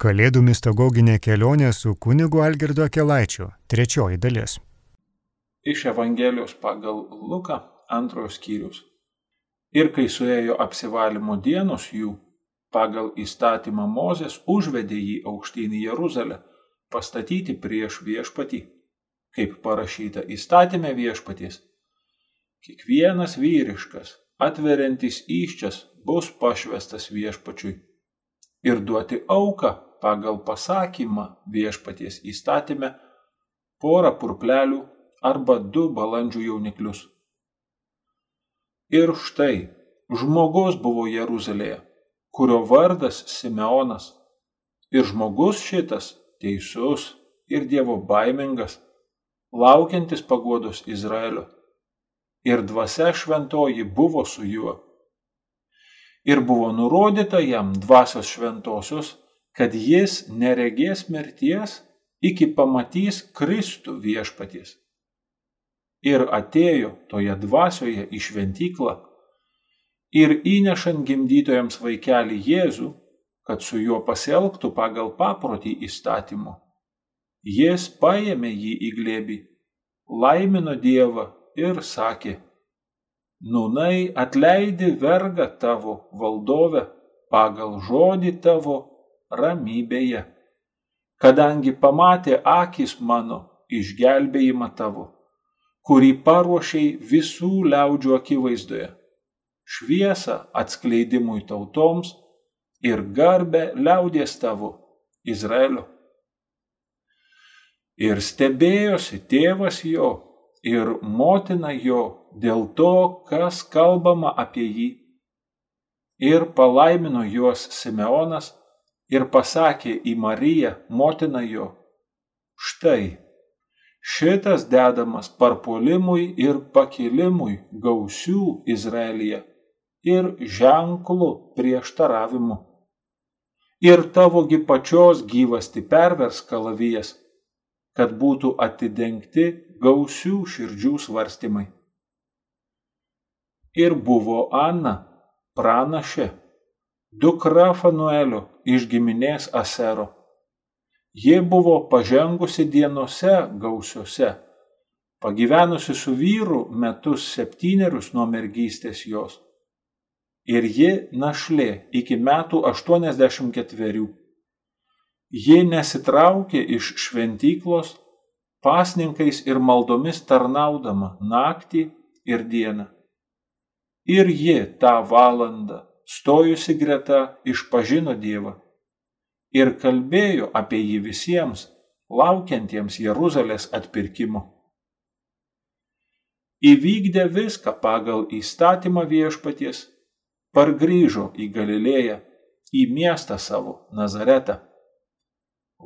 Kalėdų mistagoginė kelionė su kunigu Algirdu Akelaičiu. Trečioji dalis. Iš Evangelijos pagal Luką antrojo skyrius. Ir kai suėjo apsivalymo dienos jų, pagal įstatymą Mozės užvedė jį aukštyn į Jeruzalę, pastatyti prieš viešpatį, kaip parašyta įstatymė viešpaties. Kiekvienas vyriškas, atveriantis iščias, bus pašvestas viešpačiui ir duoti auką pagal pasakymą viešpaties įstatymę porą purplelių arba du balandžių jauniklius. Ir štai žmogus buvo Jeruzalėje, kurio vardas Simeonas. Ir žmogus šitas teisus ir Dievo baimingas, laukiantis paguodos Izraelio. Ir dvasia šventoji buvo su juo. Ir buvo nurodyta jam dvasios šventosios kad jis neregės mirties, iki pamatys Kristų viešpaties. Ir atėjo toje dvasioje į šventyklą ir įnešant gimdytojams vaikelį Jėzų, kad su juo pasielgtų pagal paprotį įstatymu. Jis paėmė jį į glėbį, laimino Dievą ir sakė, Nunai atleidi vergą tavo valdovę pagal žodį tavo ramybėje, kadangi pamatė akis mano išgelbėjimą tavo, kurį paruošiai visų liaudžių akivaizdoje, šviesą atskleidimui tautoms ir garbę liaudės tavo, Izraelio. Ir stebėjosi tėvas jo ir motina jo dėl to, kas kalbama apie jį. Ir palaimino juos Simeonas ir pasakė į Mariją, motiną jo, štai, šitas dedamas parpuolimui ir pakilimui gausių Izraelyje ir ženklų prieštaravimu. Ir tavogi pačios gyvasti pervers kalavijas, kad būtų atidengti gausių širdžių svarstymai. Ir buvo Ana, pranašė, dukra Fanuelio iš giminės Asero. Ji buvo pažengusi dienose gausiose, pagyvenusi su vyru metus septynerius nuo mergystės jos. Ir ji našlė iki metų 84. Ji nesitraukė iš šventyklos, pasninkais ir maldomis tarnaudama naktį ir dieną. Ir ji tą valandą stojusi greta išpažino Dievą ir kalbėjo apie jį visiems, laukiantiems Jeruzalės atpirkimo. Įvykdė viską pagal įstatymą viešpaties, pargrįžo į Galilėją, į miestą savo Nazaretą.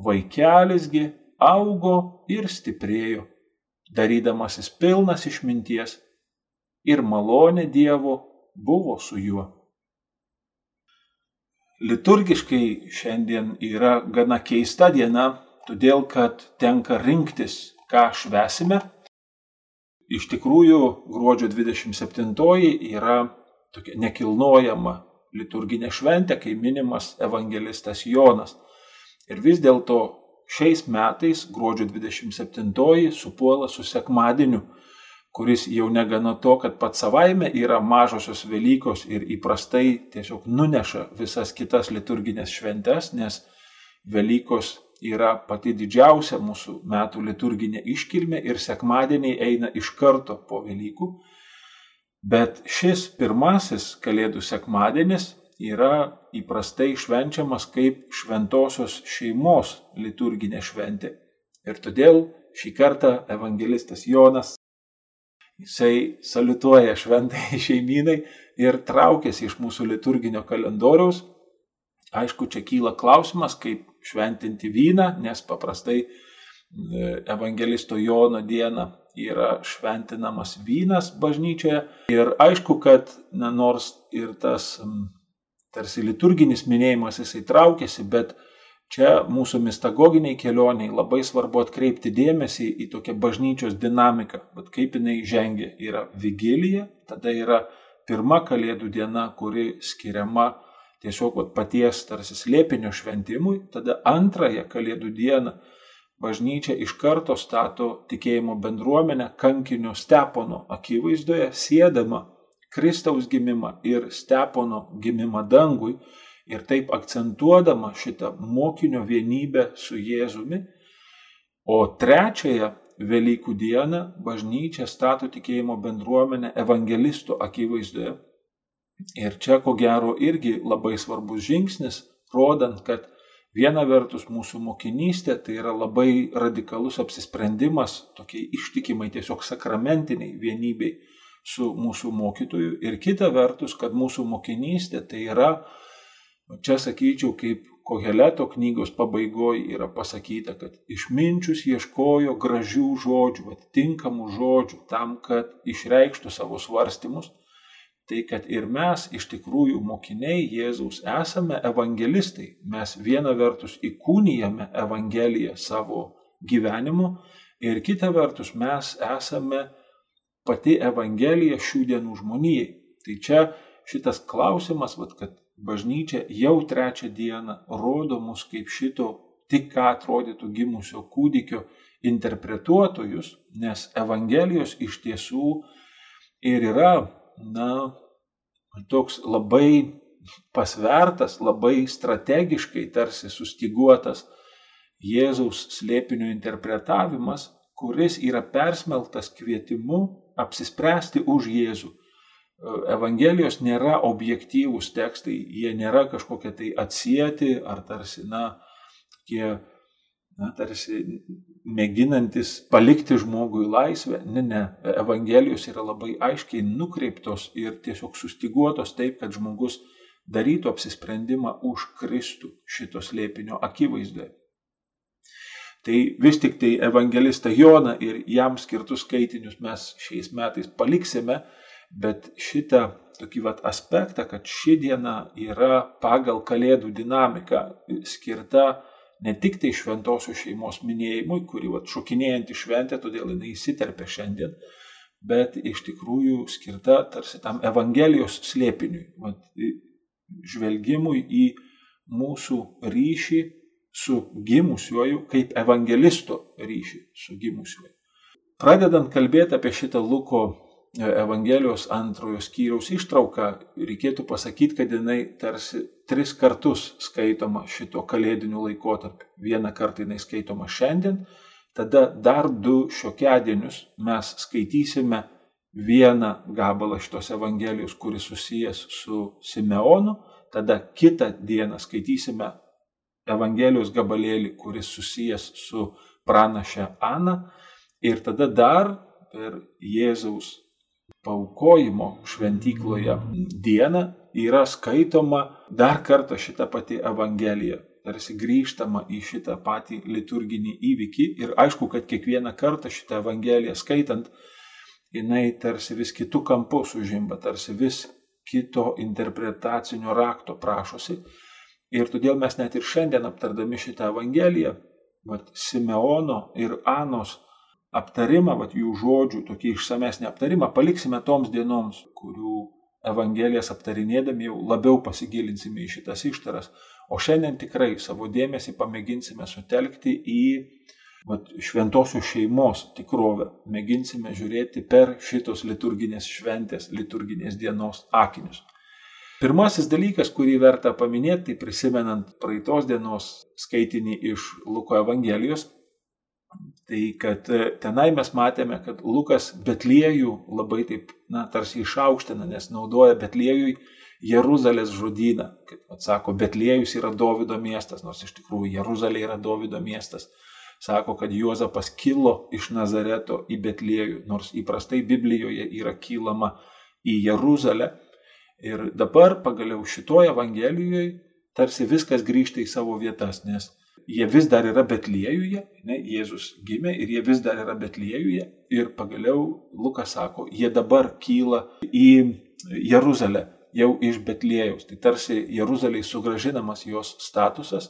Vaikelisgi augo ir stiprėjo, darydamasis pilnas išminties ir malonė Dievo buvo su juo liturgiškai šiandien yra gana keista diena, todėl kad tenka rinktis, ką švesime. Iš tikrųjų, gruodžio 27 yra tokia nekilnojama liturginė šventė, kai minimas evangelistas Jonas. Ir vis dėlto šiais metais, gruodžio 27 supuola su sekmadieniu kuris jau negana to, kad pats savaime yra mažosios Velykos ir įprastai tiesiog nuneša visas kitas liturginės šventes, nes Velykos yra pati didžiausia mūsų metų liturginė iškilmė ir sekmadieniai eina iš karto po Velykų. Bet šis pirmasis Kalėdų sekmadienis yra įprastai švenčiamas kaip šventosios šeimos liturginė šventė. Ir todėl šį kartą evangelistas Jonas Jisai salituoja šventai šeimynai ir traukiasi iš mūsų liturginio kalendoriaus. Aišku, čia kyla klausimas, kaip šventinti vyną, nes paprastai e, evangelisto Jono dieną yra šventinamas vynas bažnyčioje. Ir aišku, kad na, nors ir tas tarsi liturginis minėjimas jisai traukiasi, bet Čia mūsų mistagoginiai kelioniai labai svarbu atkreipti dėmesį į tokią bažnyčios dinamiką, bet kaip jinai žengia. Yra vigilija, tada yra pirma kalėdų diena, kuri skiriama tiesiog vat, paties tarsi slėpinio šventimui, tada antrąją Kalėdų dieną bažnyčia iš karto stato tikėjimo bendruomenę kankinio Stepono akivaizdoje, sėdama Kristaus gimimą ir Stepono gimimą dangui ir taip akcentuodama šitą mokinio vienybę su Jėzumi. O trečiąją Velykų dieną bažnyčia stato tikėjimo bendruomenę evangelistų akivaizdoje. Ir čia ko gero irgi labai svarbus žingsnis, rodant, kad viena vertus mūsų mokinystė tai yra labai radikalus apsisprendimas tokiai ištikimai tiesiog sakramentiniai vienybei su mūsų mokytoju ir kita vertus, kad mūsų mokinystė tai yra, čia sakyčiau, kaip Koheleto knygos pabaigoje yra pasakyta, kad išminčius ieškojo gražių žodžių, atitinkamų žodžių tam, kad išreikštų savo svarstymus. Tai kad ir mes iš tikrųjų mokiniai Jėzaus esame evangelistai. Mes viena vertus įkūnijame Evangeliją savo gyvenimu ir kita vertus mes esame pati Evangelija šių dienų žmonijai. Tai čia šitas klausimas, vat, kad bažnyčia jau trečią dieną rodo mus kaip šito tik ką atrodytų gimusio kūdikio interpretuotojus, nes Evangelijos iš tiesų ir yra, na, toks labai pasvertas, labai strategiškai tarsi sustiguotas Jėzaus slėpinio interpretavimas, kuris yra persmeltas kvietimu apsispręsti už Jėzų Evangelijos nėra objektyvūs tekstai, jie nėra kažkokie tai atsijėti ar tarsi, na, tokie, na, tarsi mėginantis palikti žmogui laisvę. Ne, ne, Evangelijos yra labai aiškiai nukreiptos ir tiesiog sustiguotos taip, kad žmogus darytų apsisprendimą už Kristų šito slėpinio akivaizdoje. Tai vis tik tai evangelistą Joną ir jam skirtus skaitinius mes šiais metais paliksime, bet šitą tokį vat aspektą, kad ši diena yra pagal Kalėdų dinamiką skirta ne tik tai šventosios šeimos minėjimui, kuri vat šokinėjanti šventė, todėl jinai įsiterpia šiandien, bet iš tikrųjų skirta tarsi tam Evangelijos slėpiniui, vat, žvelgimui į mūsų ryšį su gimusiuoju, kaip evangelisto ryšį su gimusiuoju. Pradedant kalbėti apie šitą Luko Evangelijos antrojo skyriaus ištrauką, reikėtų pasakyti, kad jinai tarsi tris kartus skaitoma šito kalėdiniu laikotarpiu. Vieną kartą jinai skaitoma šiandien, tada dar du šiokiadienius mes skaitysime vieną gabalą šitos Evangelijos, kuris susijęs su Simeonu, tada kitą dieną skaitysime Evangelijos gabalėlį, kuris susijęs su pranaše Ana ir tada dar per Jėzaus paukojimo šventykloje dieną yra skaitoma dar kartą šita pati Evangelija. Tarsi grįžtama į šitą patį liturginį įvykį ir aišku, kad kiekvieną kartą šitą Evangeliją skaitant, jinai tarsi vis kitų kampų sužimba, tarsi vis kito interpretacinio rakto prašosi. Ir todėl mes net ir šiandien aptardami šitą Evangeliją, vat, Simeono ir Anos aptarimą, vat, jų žodžių, tokį išsamesnį aptarimą paliksime toms dienoms, kurių Evangelijas aptarinėdami jau labiau pasigilinsime į šitas ištaras. O šiandien tikrai savo dėmesį pamėginsime sutelkti į vat, šventosios šeimos tikrovę. Mėginsime žiūrėti per šitos liturginės šventės, liturginės dienos akinius. Pirmasis dalykas, kurį verta paminėti, prisimenant praeitos dienos skaitinį iš Luko Evangelijos, Tai kad e, tenai mes matėme, kad Lukas Betliejų labai taip, na, tarsi išaukština, nes naudoja Betliejui Jeruzalės žodyną. Kaip atsako, Betliejus yra Davido miestas, nors iš tikrųjų Jeruzalė yra Davido miestas. Sako, kad Juozapas kilo iš Nazareto į Betliejų, nors įprastai Biblijoje yra kylama į Jeruzalę. Ir dabar pagaliau šitoje Evangelijoje tarsi viskas grįžta į savo vietas, nes jie vis dar yra Betliejuje, ne, Jėzus gimė ir jie vis dar yra Betliejuje ir pagaliau Lukas sako, jie dabar kyla į Jeruzalę jau iš Betliejaus. Tai tarsi Jeruzaliai sugražinamas jos statusas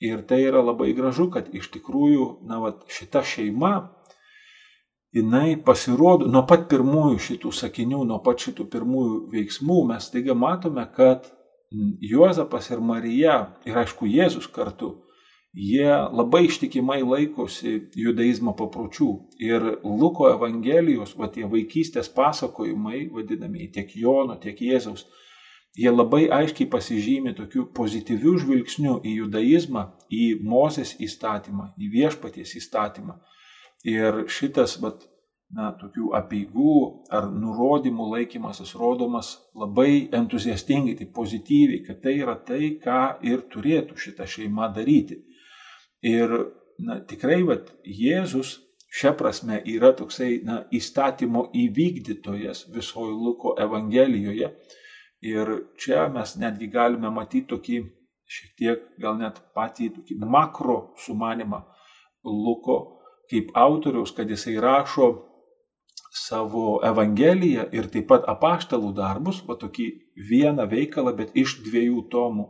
ir tai yra labai gražu, kad iš tikrųjų, na, va, šita šeima, jinai pasirodo nuo pat pirmųjų šitų sakinių, nuo pat šitų pirmųjų veiksmų, mes taiga matome, kad Juozapas ir Marija ir aišku Jėzus kartu, jie labai ištikimai laikosi judaizmo papročių. Ir Luko Evangelijos, va tie vaikystės pasakojimai, vadinami tiek Jono, tiek Jėzaus, jie labai aiškiai pasižymi tokiu pozityviu žvilgsniu į judaizmą, į Mozės įstatymą, į viešpaties įstatymą. Ir šitas, vat, na, tokių apieigų ar nurodymų laikymasis rodomas labai entuziastingai, tai pozityviai, kad tai yra tai, ką ir turėtų šita šeima daryti. Ir na, tikrai, vat, Jėzus šia prasme yra toksai na, įstatymo įvykdytojas visoje Luko Evangelijoje. Ir čia mes netgi galime matyti tokį šiek tiek gal net patį tokį makro sumanimą Luko kaip autoriaus, kad jisai rašo savo Evangeliją ir taip pat apaštalų darbus, va tokį vieną veikalą, bet iš dviejų tomų.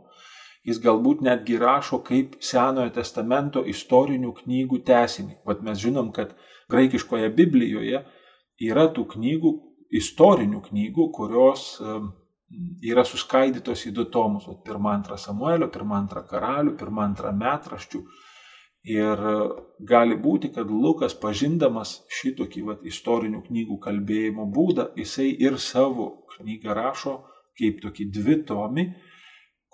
Jis galbūt netgi rašo kaip Senojo testamento istorinių knygų tesinį. Vat mes žinom, kad graikiškoje Biblijoje yra tų knygų, istorinių knygų, kurios yra suskaidytos į du tomus. Pirmą, antrą Samuelio, pirmą, antrą karalių, pirmą, antrą metraščių. Ir gali būti, kad Lukas, pažindamas šitokį vat, istorinių knygų kalbėjimo būdą, jisai ir savo knygą rašo kaip tokį dvitomi,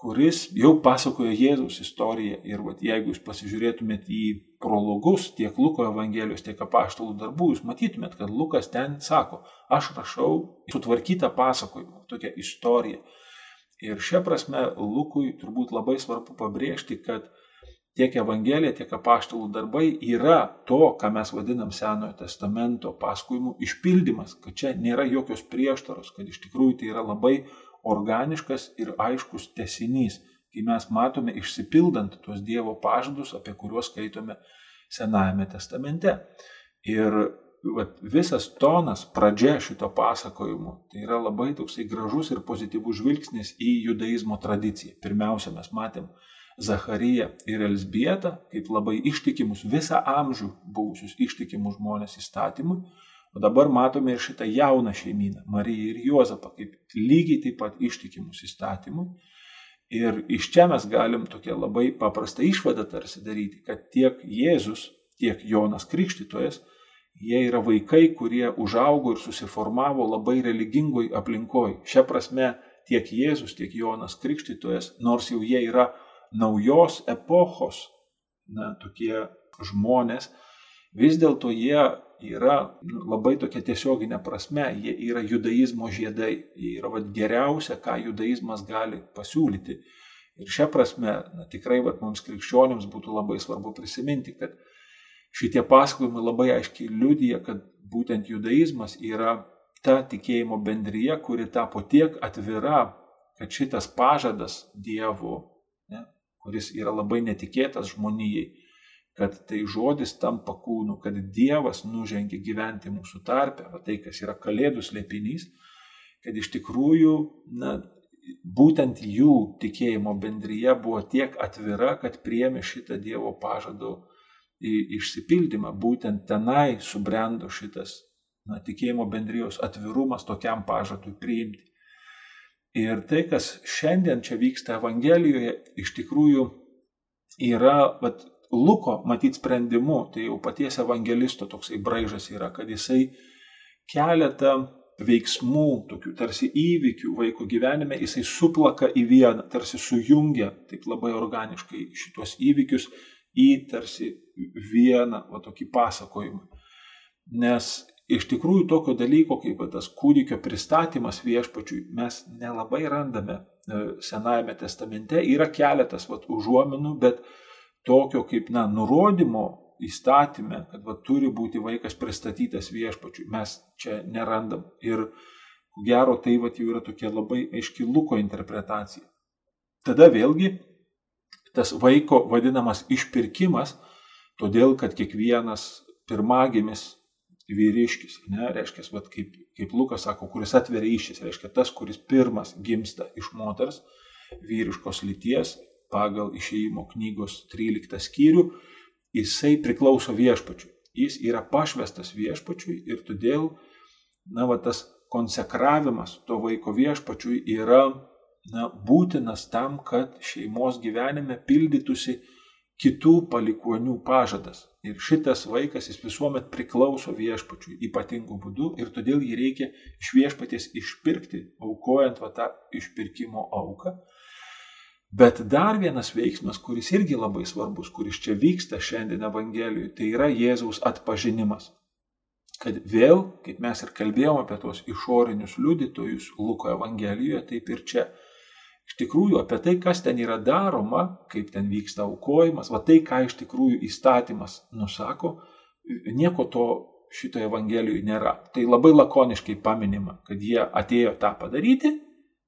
kuris jau pasakoja Jėzaus istoriją. Ir vat, jeigu jūs pasižiūrėtumėt į prologus tiek Luko Evangelijos, tiek apaštalų darbų, jūs matytumėt, kad Lukas ten sako, aš rašau sutvarkytą pasakojimą, tokią istoriją. Ir šia prasme Lukui turbūt labai svarbu pabrėžti, kad tiek Evangelija, tiek apaštalų darbai yra to, ką mes vadinam Senojo testamento pasakojimų išpildymas, kad čia nėra jokios prieštaros, kad iš tikrųjų tai yra labai organiškas ir aiškus tesinys, kai mes matome išsipildant tuos Dievo pažadus, apie kuriuos skaitome Senajame testamente. Ir vat, visas tonas, pradžia šito pasakojimo, tai yra labai toksai gražus ir pozityvus žvilgsnis į judaizmo tradiciją. Pirmiausia, mes matėm Zachariją ir Elsbietą kaip labai ištikimus visą amžių buvusius ištikimus žmonės įstatymui, o dabar matome ir šitą jauną šeimyną, Mariją ir Juozapą, kaip lygiai taip pat ištikimus įstatymui. Ir iš čia mes galim tokią labai paprastą išvadą tarsi daryti, kad tiek Jėzus, tiek Jonas Krikštytojas, jie yra vaikai, kurie užaugo ir susiformavo labai religingoj aplinkoj. Šia prasme tiek Jėzus, tiek Jonas Krikštytojas, nors jau jie yra naujos epochos na, tokie žmonės, vis dėlto jie yra nu, labai tokia tiesioginė prasme, jie yra judaizmo žiedai, jie yra vat, geriausia, ką judaizmas gali pasiūlyti. Ir šią prasme, na, tikrai vat, mums krikščionims būtų labai svarbu prisiminti, kad šitie pasakojimai labai aiškiai liudyja, kad būtent judaizmas yra ta tikėjimo bendryje, kuri tapo tiek atvira, kad šitas pažadas Dievo ne, kuris yra labai netikėtas žmonijai, kad tai žodis tampa kūnu, kad Dievas nužengia gyventi mūsų tarpe, o tai, kas yra kalėdų slėpinys, kad iš tikrųjų, na, būtent jų tikėjimo bendryje buvo tiek atvira, kad priemi šitą Dievo pažado išsipildymą, būtent tenai subrendo šitas na, tikėjimo bendrijos atvirumas tokiam pažadui priimti. Ir tai, kas šiandien čia vyksta Evangelijoje, iš tikrųjų yra, vat, Luko matyt sprendimu, tai jau paties evangelisto toksai braižas yra, kad jisai keletą veiksmų, tokių tarsi įvykių vaiko gyvenime, jisai suplaka į vieną, tarsi sujungia taip labai organiškai šitos įvykius į tarsi vieną, va tokį pasakojimą. Nes iš tikrųjų tokio dalyko kaip tas kūdikio pristatymas viešpačiui mes nelabai randame e, Senajame testamente. Yra keletas vat, užuominų, bet tokio kaip na, nurodymo įstatymė, kad vat, turi būti vaikas pristatytas viešpačiui, mes čia nerandam. Ir ko gero tai vat, jau yra tokia labai aiški Luko interpretacija. Tada vėlgi tas vaiko vadinamas išpirkimas, todėl kad kiekvienas pirmagimis vyriškis, ne, reiškia, vat, kaip, kaip Lukas sako, kuris atveria iššis, reiškia tas, kuris pirmas gimsta iš moters vyriškos lyties pagal išėjimo knygos 13 skyrių, jisai priklauso viešpačiui. Jis yra pašvestas viešpačiui ir todėl, na, va, tas konsekravimas to vaiko viešpačiui yra na, būtinas tam, kad šeimos gyvenime pildytųsi kitų palikonių pažadas. Ir šitas vaikas jis visuomet priklauso viešpačiui ypatingų būdų ir todėl jį reikia iš viešpaties išpirkti, aukojant va tą išpirkimo auką. Bet dar vienas veiksmas, kuris irgi labai svarbus, kuris čia vyksta šiandien Evangelijoje, tai yra Jėzaus atpažinimas. Kad vėl, kaip mes ir kalbėjome apie tos išorinius liudytojus Luko Evangelijoje, taip ir čia. Iš tikrųjų, apie tai, kas ten yra daroma, kaip ten vyksta aukojimas, va tai, ką iš tikrųjų įstatymas nusako, nieko to šitoje Evangelijoje nėra. Tai labai lakoniškai paminima, kad jie atėjo tą padaryti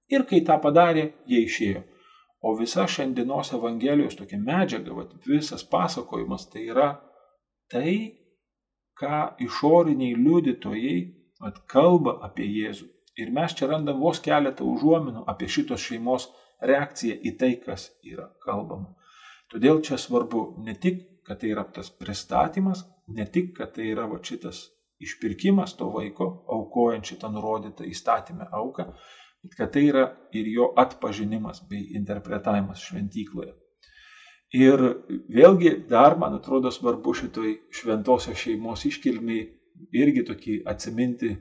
ir kai tą padarė, jie išėjo. O visa šiandienos Evangelijos tokia medžiaga, vat, visas pasakojimas tai yra tai, ką išoriniai liudytojai vat, kalba apie Jėzų. Ir mes čia randam vos keletą užuominų apie šitos šeimos reakciją į tai, kas yra kalbama. Todėl čia svarbu ne tik, kad tai yra tas pristatymas, ne tik, kad tai yra va šitas išpirkimas to vaiko, aukojant šitą nurodytą įstatymę auką, kad tai yra ir jo atpažinimas bei interpretavimas šventykloje. Ir vėlgi dar, man atrodo, svarbu šitoj šventosios šeimos iškilmiai irgi tokį atsiminti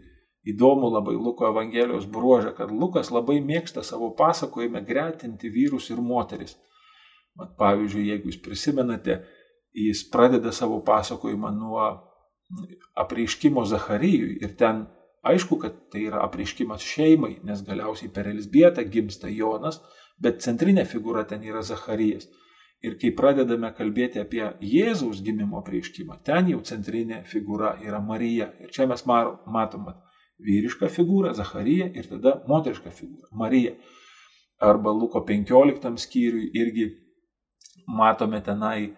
įdomų labai Luko Evangelijos bruožą, kad Lukas labai mėgsta savo pasakojime gretinti vyrus ir moteris. Mat, pavyzdžiui, jeigu jūs prisimenate, jis pradeda savo pasakojimą nuo apreiškimo Zacharijui ir ten Aišku, kad tai yra apriškimas šeimai, nes galiausiai per Elsbietą gimsta Jonas, bet centrinė figūra ten yra Zacharijas. Ir kai pradedame kalbėti apie Jėzaus gimimo prieškimą, ten jau centrinė figūra yra Marija. Ir čia mes matom vyrišką figūrą, Zachariją ir tada moterišką figūrą, Marija. Arba Luko 15 skyriui irgi matome tenai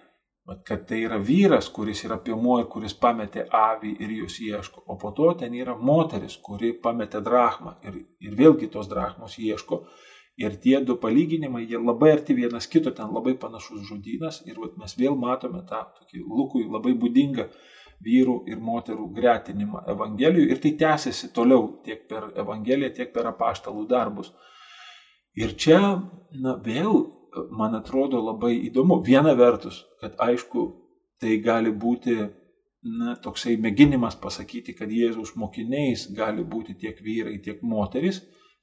kad tai yra vyras, kuris yra piemuo ir kuris pametė avį ir jos ieško, o po to ten yra moteris, kuri pametė drachmą ir, ir vėlgi tos drachmos ieško. Ir tie du palyginimai, jie labai arti vienas kito, ten labai panašus žudynas ir vat, mes vėl matome tą tokį Lukui labai būdingą vyrų ir moterų gretinimą Evangelijų ir tai tęsiasi toliau tiek per Evangeliją, tiek per apaštalų darbus. Ir čia, na vėl man atrodo labai įdomu. Viena vertus, kad aišku, tai gali būti na, toksai mėginimas pasakyti, kad Jėzaus mokiniais gali būti tiek vyrai, tiek moteris.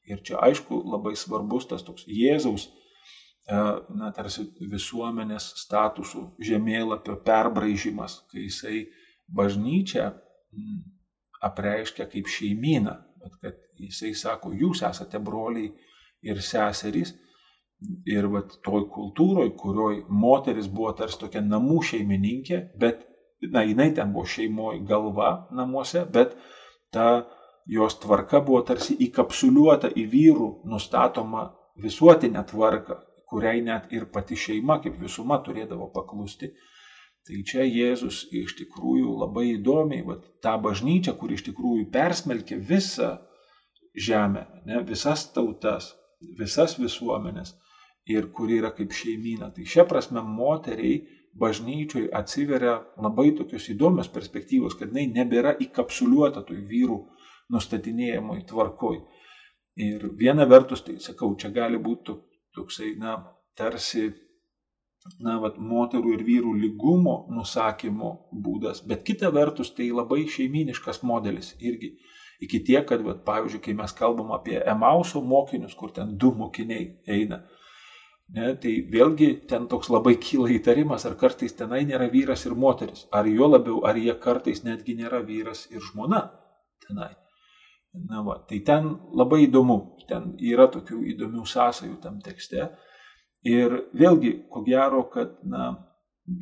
Ir čia aišku labai svarbus tas toks Jėzaus, e, na, tarsi visuomenės statusų žemėlapio perbraižymas, kai jisai bažnyčią apreiškia kaip šeimyną, bet kad jisai sako, jūs esate broliai ir seserys ir vat toj kultūroj, kurioj moteris buvo tarsi tokia namų šeimininkė, bet, na, jinai ten buvo šeimoji galva namuose, bet ta jos tvarka buvo tarsi įkapsuliuota į vyrų nustatomą visuotinę tvarką, kuriai net ir pati šeima kaip visuma turėdavo paklusti. Tai čia Jėzus iš tikrųjų labai įdomiai, vat, tą bažnyčią, kur iš tikrųjų persmelkė visą žemę, ne, visas tautas, visas visuomenės, ir kuri yra kaip šeimyna. Tai šia prasme moteriai bažnyčiui atsiveria labai tokios įdomios perspektyvos, kad jinai nebėra įkapsuliuota toj vyrų nustatinėjimoj tvarkoj. Ir viena vertus, tai sakau, čia gali būti toksai, na, tarsi, na, vat, moterų ir vyrų lygumo nusakymo būdas, bet kita vertus, tai labai šeiminiškas modelis irgi. Iki tiek, kad, vat, pavyzdžiui, kai mes kalbam apie Emauso mokinius, kur ten du mokiniai eina, Ne, tai vėlgi ten toks labai kyla įtarimas, ar kartais tenai nėra vyras ir moteris, ar jo labiau, ar jie kartais netgi nėra vyras ir žmona tenai. Na, va, tai ten labai įdomu, ten yra tokių įdomių sąsajų tam tekste. Ir vėlgi, ko gero, kad na,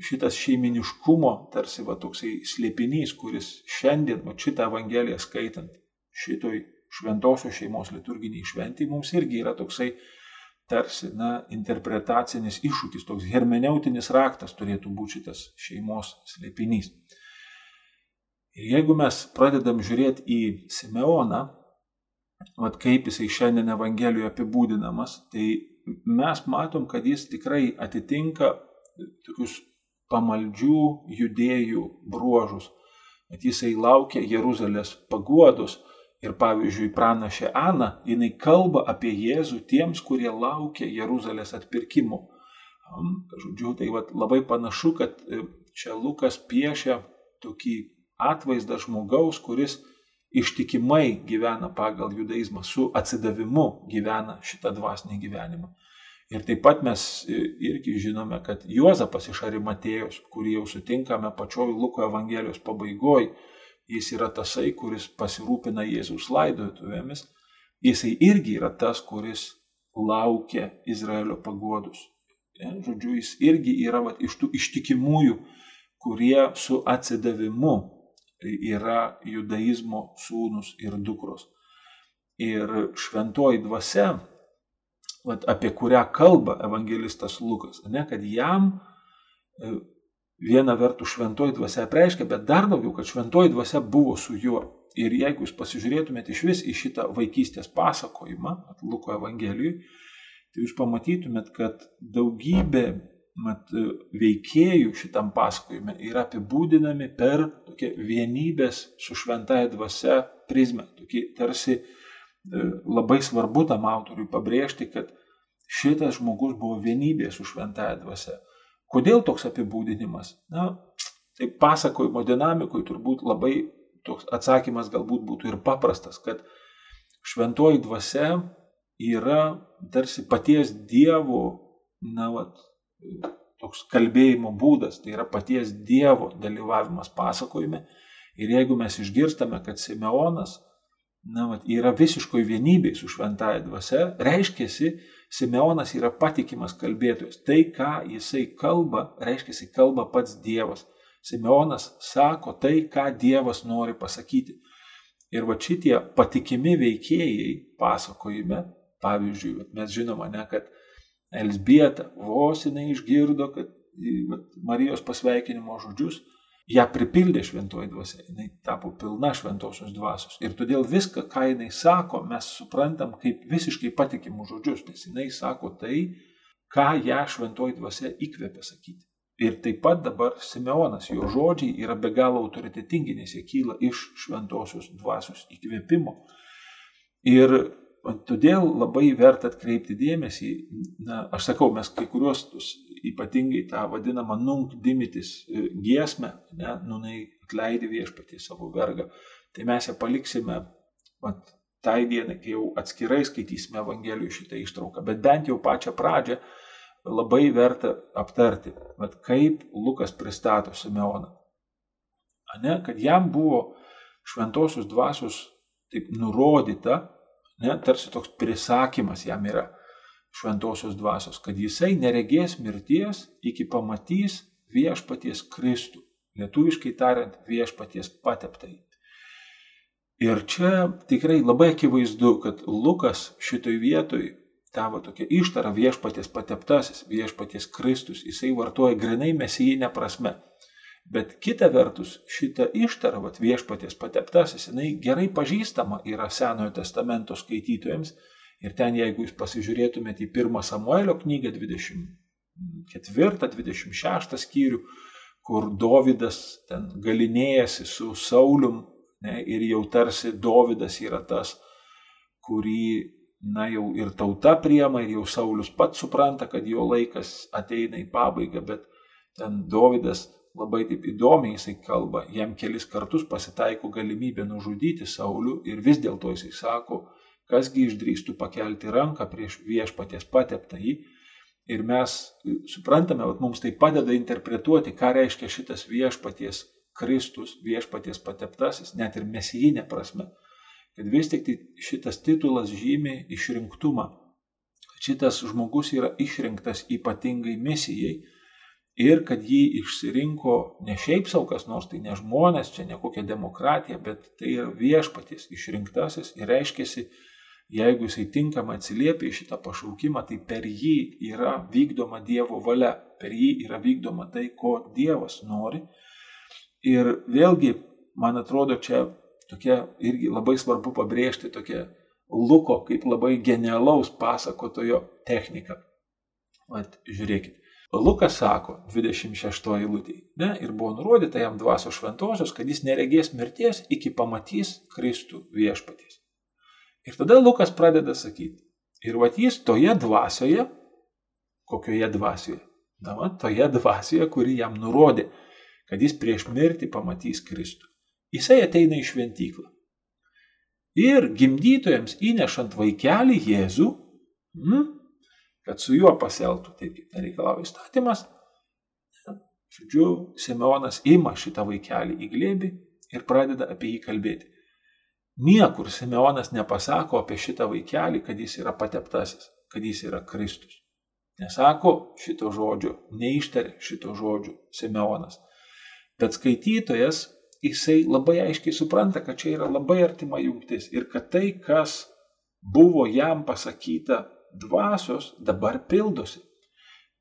šitas šeiminiškumo tarsi va toksai slėpinys, kuris šiandien, va šitą Evangeliją skaitant, šitoj šventosios šeimos liturginiai šventiai, mums irgi yra toksai tarsi, na, interpretacinis iššūkis, toks hermeneutinis raktas turėtų būti šitas šeimos slėpinys. Ir jeigu mes pradedam žiūrėti į Simeoną, vat kaip jisai šiandien Evangelijoje apibūdinamas, tai mes matom, kad jis tikrai atitinka tokius pamaldžių judėjų bruožus, kad jisai laukia Jeruzalės paguodos Ir pavyzdžiui, pranašė Ana, jinai kalba apie Jėzų tiems, kurie laukia Jeruzalės atpirkimo. Žodžiu, tai vat, labai panašu, kad e, čia Lukas piešia tokį atvaizdą žmogaus, kuris ištikimai gyvena pagal judaizmą, su atsidavimu gyvena šitą dvasinį gyvenimą. Ir taip pat mes irgi žinome, kad Juozapas iš Arimatėjos, kurį jau sutinkame pačioj Luko Evangelijos pabaigoje, jis yra tasai, kuris pasirūpina Jėzaus laidotuvėmis, jisai irgi yra tas, kuris laukia Izraelio pagodus. Žodžiu, jis irgi yra va, iš tų ištikimųjų, kurie su atsidavimu yra judaizmo sūnus ir dukros. Ir šventoji dvasia, vat, apie kurią kalba evangelistas Lukas, ne, kad jam viena vertus šventoji dvasia reiškia, bet dar daugiau, kad šventoji dvasia buvo su juo. Ir jeigu jūs pasižiūrėtumėte iš vis į šitą vaikystės pasakojimą, Luko Evangelijoje, tai jūs pamatytumėt, kad daugybė mat, veikėjų šitam pasakojime yra apibūdinami per tokią vienybės su šventąją dvasia prizmę. Tokį tarsi e, labai svarbu tam autoriui pabrėžti, kad šitas žmogus buvo vienybė su šventąją dvasia. Kodėl toks apibūdinimas? Na, tai pasakojimo dinamikoje turbūt labai toks atsakymas galbūt būtų ir paprastas, kad šventoji dvasia yra tarsi paties Dievo, na, vat, toks kalbėjimo būdas, tai yra paties Dievo dalyvavimas pasakojime. Ir jeigu mes išgirstame, kad Simeonas na, vat, yra visiškoje vienybėje su šventąją dvasia, reiškia, Simeonas yra patikimas kalbėtojas. Tai, ką jisai kalba, reiškia, kalba pats Dievas. Simeonas sako tai, ką Dievas nori pasakyti. Ir va šitie patikimi veikėjai pasakojime, pavyzdžiui, mes žinome, ne, kad Elsbieta vos jinai išgirdo, kad Marijos pasveikinimo žodžius, ją pripildė šventoji dvasia, jinai tapo pilna šventosios dvasios. Ir todėl viską, ką jinai sako, mes suprantam kaip visiškai patikimus žodžius, nes jinai sako tai, ką ją šventoji dvasia įkvėpė sakyti. Ir taip pat dabar Simeonas, jo žodžiai yra be galo autoritetingi, nes jie kyla iš šventosios dvasios įkvėpimo. Ir Todėl labai verta atkreipti dėmesį, na, aš sakau, mes kai kuriuos ypatingai tą vadinamą nunk dimitis e, giesmę, ne, nunai atleidė viešpatį savo vergą, tai mes ją paliksime vat, tai dienai, kai jau atskirai skaitysime Evangelijų šitą ištrauką, bet bent jau pačią pradžią labai verta aptarti, vat, kaip Lukas pristato Simeoną. Ne, kad jam buvo šventosios dvasios taip nurodyta, Ne, tarsi toks prisakymas jam yra šventosios dvasios, kad jisai neregės mirties iki pamatys viešpaties Kristų. Lietuviškai tariant, viešpaties pateptai. Ir čia tikrai labai akivaizdu, kad Lukas šitoj vietoj tavo tokia ištara viešpaties pateptasis, viešpaties Kristus, jisai vartoja grinai mesijinę prasme. Bet kita vertus, šita ištara, vat, viešpaties pateptasis, jinai gerai pažįstama yra Senojo testamento skaitytojams. Ir ten, jeigu jūs pasižiūrėtumėte į 1 Samuelio knygą 24-26 skyrių, kur Dovydas ten galinėjasi su Saulium ne, ir jau tarsi Dovydas yra tas, kurį, na jau ir tauta priema, ir jau Saulis pats supranta, kad jo laikas ateina į pabaigą, bet ten Dovydas labai taip įdomiai jisai kalba, jam kelis kartus pasitaiko galimybė nužudyti Saulių ir vis dėlto jisai sako, kasgi išdrįstų pakelti ranką prieš viešpaties pateptą jį. Ir mes suprantame, kad mums tai padeda interpretuoti, ką reiškia šitas viešpaties Kristus, viešpaties pateptasis, net ir mesijinė prasme. Kad vis tik tai šitas titulas žymi išrinktumą. Šitas žmogus yra išrinktas ypatingai misijai ir kad jį išsirinko ne šiaip savo kas nors, tai ne žmonės, čia ne kokia demokratija, bet tai yra viešpaties išrinktasis ir reiškiasi, jeigu jisai tinkamai atsiliepia į šitą pašaukimą, tai per jį yra vykdoma Dievo valia, per jį yra vykdoma tai, ko Dievas nori. Ir vėlgi, man atrodo, čia tokia irgi labai svarbu pabrėžti tokia Luko kaip labai genialaus pasakotojo technika. Vat, žiūrėkit. Lukas sako 26 eilutė, ne, ir buvo nurodyta jam dvasios šventosios, kad jis neregės mirties iki pamatys Kristų viešpaties. Ir tada Lukas pradeda sakyti, ir vat jis toje dvasioje, kokioje dvasioje, na, va, toje dvasioje, kuri jam nurodė, kad jis prieš mirtį pamatys Kristų. Jisai ateina į šventyklą. Ir gimdytojams įnešant vaikelį Jėzų, hmm, kad su juo pasieltų taip, kaip nereikalauja įstatymas. Žodžiu, Simeonas ima šitą vaikelį į glėbį ir pradeda apie jį kalbėti. Niekur Simeonas nepasako apie šitą vaikelį, kad jis yra pateptasis, kad jis yra Kristus. Nesako šito žodžio, neištarė šito žodžio Simeonas. Bet skaitytojas, jisai labai aiškiai supranta, kad čia yra labai artima jungtis ir kad tai, kas buvo jam pasakyta dvasios dabar pildosi.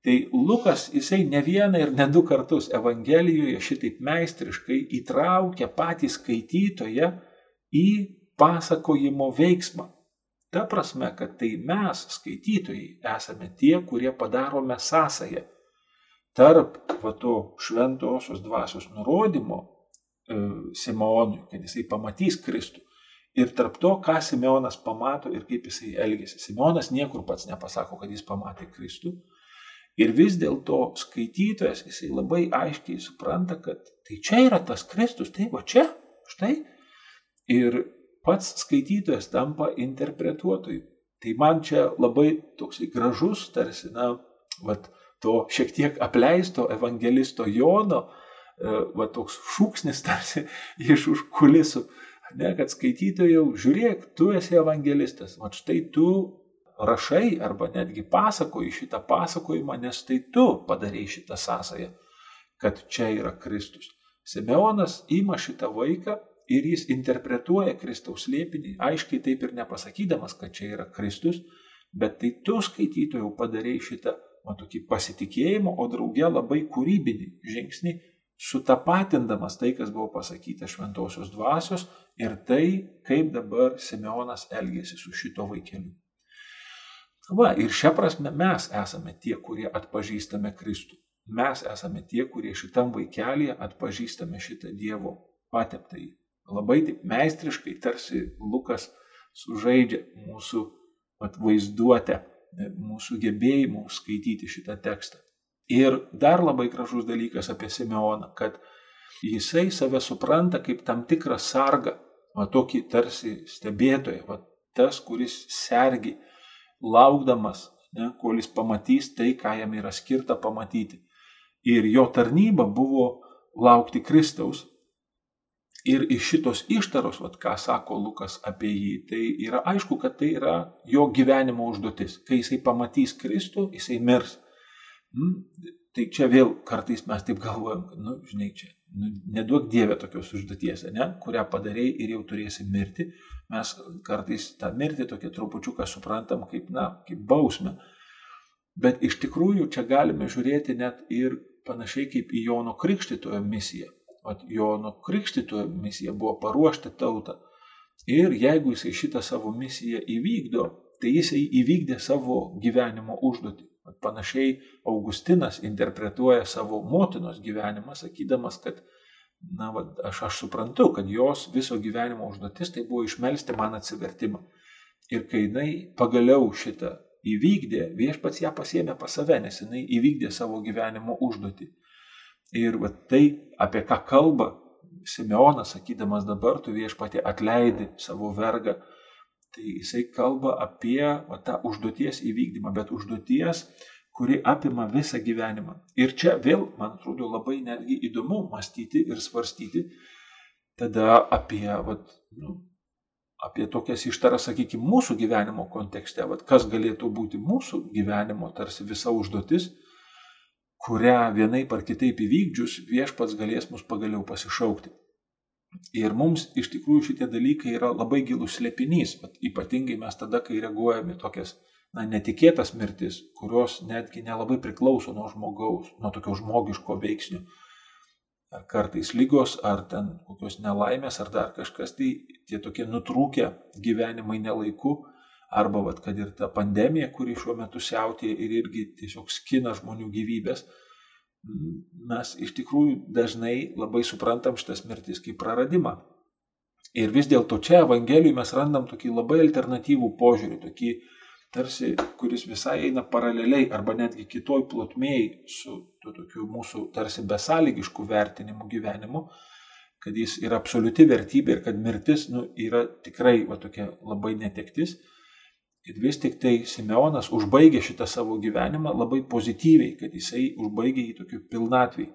Tai Lukas jisai ne vieną ir ne du kartus Evangelijoje šitaip meistriškai įtraukia patį skaitytoją į pasakojimo veiksmą. Ta prasme, kad tai mes, skaitytojai, esame tie, kurie padarome sąsąją tarp va, to šventosios dvasios nurodymo e, Simonui, kad jisai pamatys Kristų ir tarp to, ką Simeonas pamato ir kaip jisai elgesi. Simeonas niekur pats nepasako, kad jis pamatė Kristų. Ir vis dėlto skaitytojas, jisai labai aiškiai supranta, kad tai čia yra tas Kristus, tai va čia, štai. Ir pats skaitytojas tampa interpretuotoju. Tai man čia labai toksai gražus, tarsi, na, vat, to šiek tiek apleisto evangelisto Jono, e, va toks šūksnis tarsi iš už kulisų ne, kad skaitytojau, žiūrėk, tu esi evangelistas, o štai tu rašai arba netgi pasakoji šitą pasakojimą, nes tai tu padarai šitą sąsąją, kad čia yra Kristus. Simeonas ima šitą vaiką ir jis interpretuoja Kristaus liepinį, aiškiai taip ir nepasakydamas, kad čia yra Kristus, bet tai tu skaitytojau padarai šitą, o tokį pasitikėjimo, o drauge labai kūrybinį žingsnį sutapatindamas tai, kas buvo pasakyta šventosios dvasios ir tai, kaip dabar Simeonas elgėsi su šito vaikeliu. Va, ir šią prasme mes esame tie, kurie atpažįstame Kristų. Mes esame tie, kurie šitam vaikelėje atpažįstame šitą Dievo pateptąjį. Labai taip meistriškai, tarsi Lukas sužaidžia mūsų vaizduotę, mūsų gebėjimų skaityti šitą tekstą. Ir dar labai gražus dalykas apie Simeoną, kad jisai save supranta kaip tam tikrą sargą, va tokį tarsi stebėtoją, va tas, kuris sergi, laukdamas, ne, kol jis pamatys tai, ką jam yra skirta pamatyti. Ir jo tarnyba buvo laukti Kristaus. Ir iš šitos ištaros, vat, ką sako Lukas apie jį, tai yra aišku, kad tai yra jo gyvenimo užduotis. Kai jisai pamatys Kristų, jisai mirs. Mm, tai čia vėl kartais mes taip galvojam, kad, nu, žinai, čia, nu, neduok dievę tokios užduoties, ne, kurią padarėjai ir jau turėsi mirti. Mes kartais tą mirtį tokia trupučiuką suprantam kaip, na, kaip bausmę. Bet iš tikrųjų čia galime žiūrėti net ir panašiai kaip į Jono Krikštitojo misiją. O Jono Krikštitojo misija buvo paruošti tautą. Ir jeigu jisai šitą savo misiją įvykdo, tai jisai įvykdė savo gyvenimo užduotį. Panašiai Augustinas interpretuoja savo motinos gyvenimą, sakydamas, kad na, va, aš, aš suprantu, kad jos viso gyvenimo užduotis tai buvo išmelsti man atsivertimą. Ir kai jinai pagaliau šitą įvykdė, viešpats ją pasėmė pas save, nes jinai įvykdė savo gyvenimo užduotį. Ir va, tai, apie ką kalba Simeonas, sakydamas dabar tu viešpatė atleidi savo vergą, Tai jisai kalba apie va, tą užduoties įvykdymą, bet užduoties, kuri apima visą gyvenimą. Ir čia vėl, man atrodo, labai netgi įdomu mąstyti ir svarstyti tada apie, va, nu, apie tokias ištaras, sakykime, mūsų gyvenimo kontekste, va, kas galėtų būti mūsų gyvenimo tarsi visa užduotis, kurią vienai par kitaip įvykdžius viešpats galės mus pagaliau pasišaukti. Ir mums iš tikrųjų šitie dalykai yra labai gilus slėpinys, ypatingai mes tada, kai reaguojame tokias na, netikėtas mirtis, kurios netgi nelabai priklauso nuo žmogaus, nuo tokio žmogiško veiksnio. Ar kartais lygos, ar ten kokios nelaimės, ar dar kažkas, tai tie tokie nutrūkę gyvenimai nelaiku, arba vat, kad ir ta pandemija, kuri šiuo metu siautė ir irgi tiesiog skina žmonių gyvybės, mes iš tikrųjų dažnai labai suprantam šitas mirtis kaip praradimą. Ir vis dėlto čia Evangelijoje mes randam tokį labai alternatyvų požiūrį, tokį tarsi, kuris visai eina paraleliai arba netgi kitoj plotmėjai su tuo tokiu mūsų tarsi besąlygišku vertinimu gyvenimu, kad jis yra absoliuti vertybė ir kad mirtis nu, yra tikrai va, tokia labai netektis. Ir vis tik tai Simeonas užbaigė šitą savo gyvenimą labai pozityviai, kad jisai užbaigė jį tokiu pilnatvį.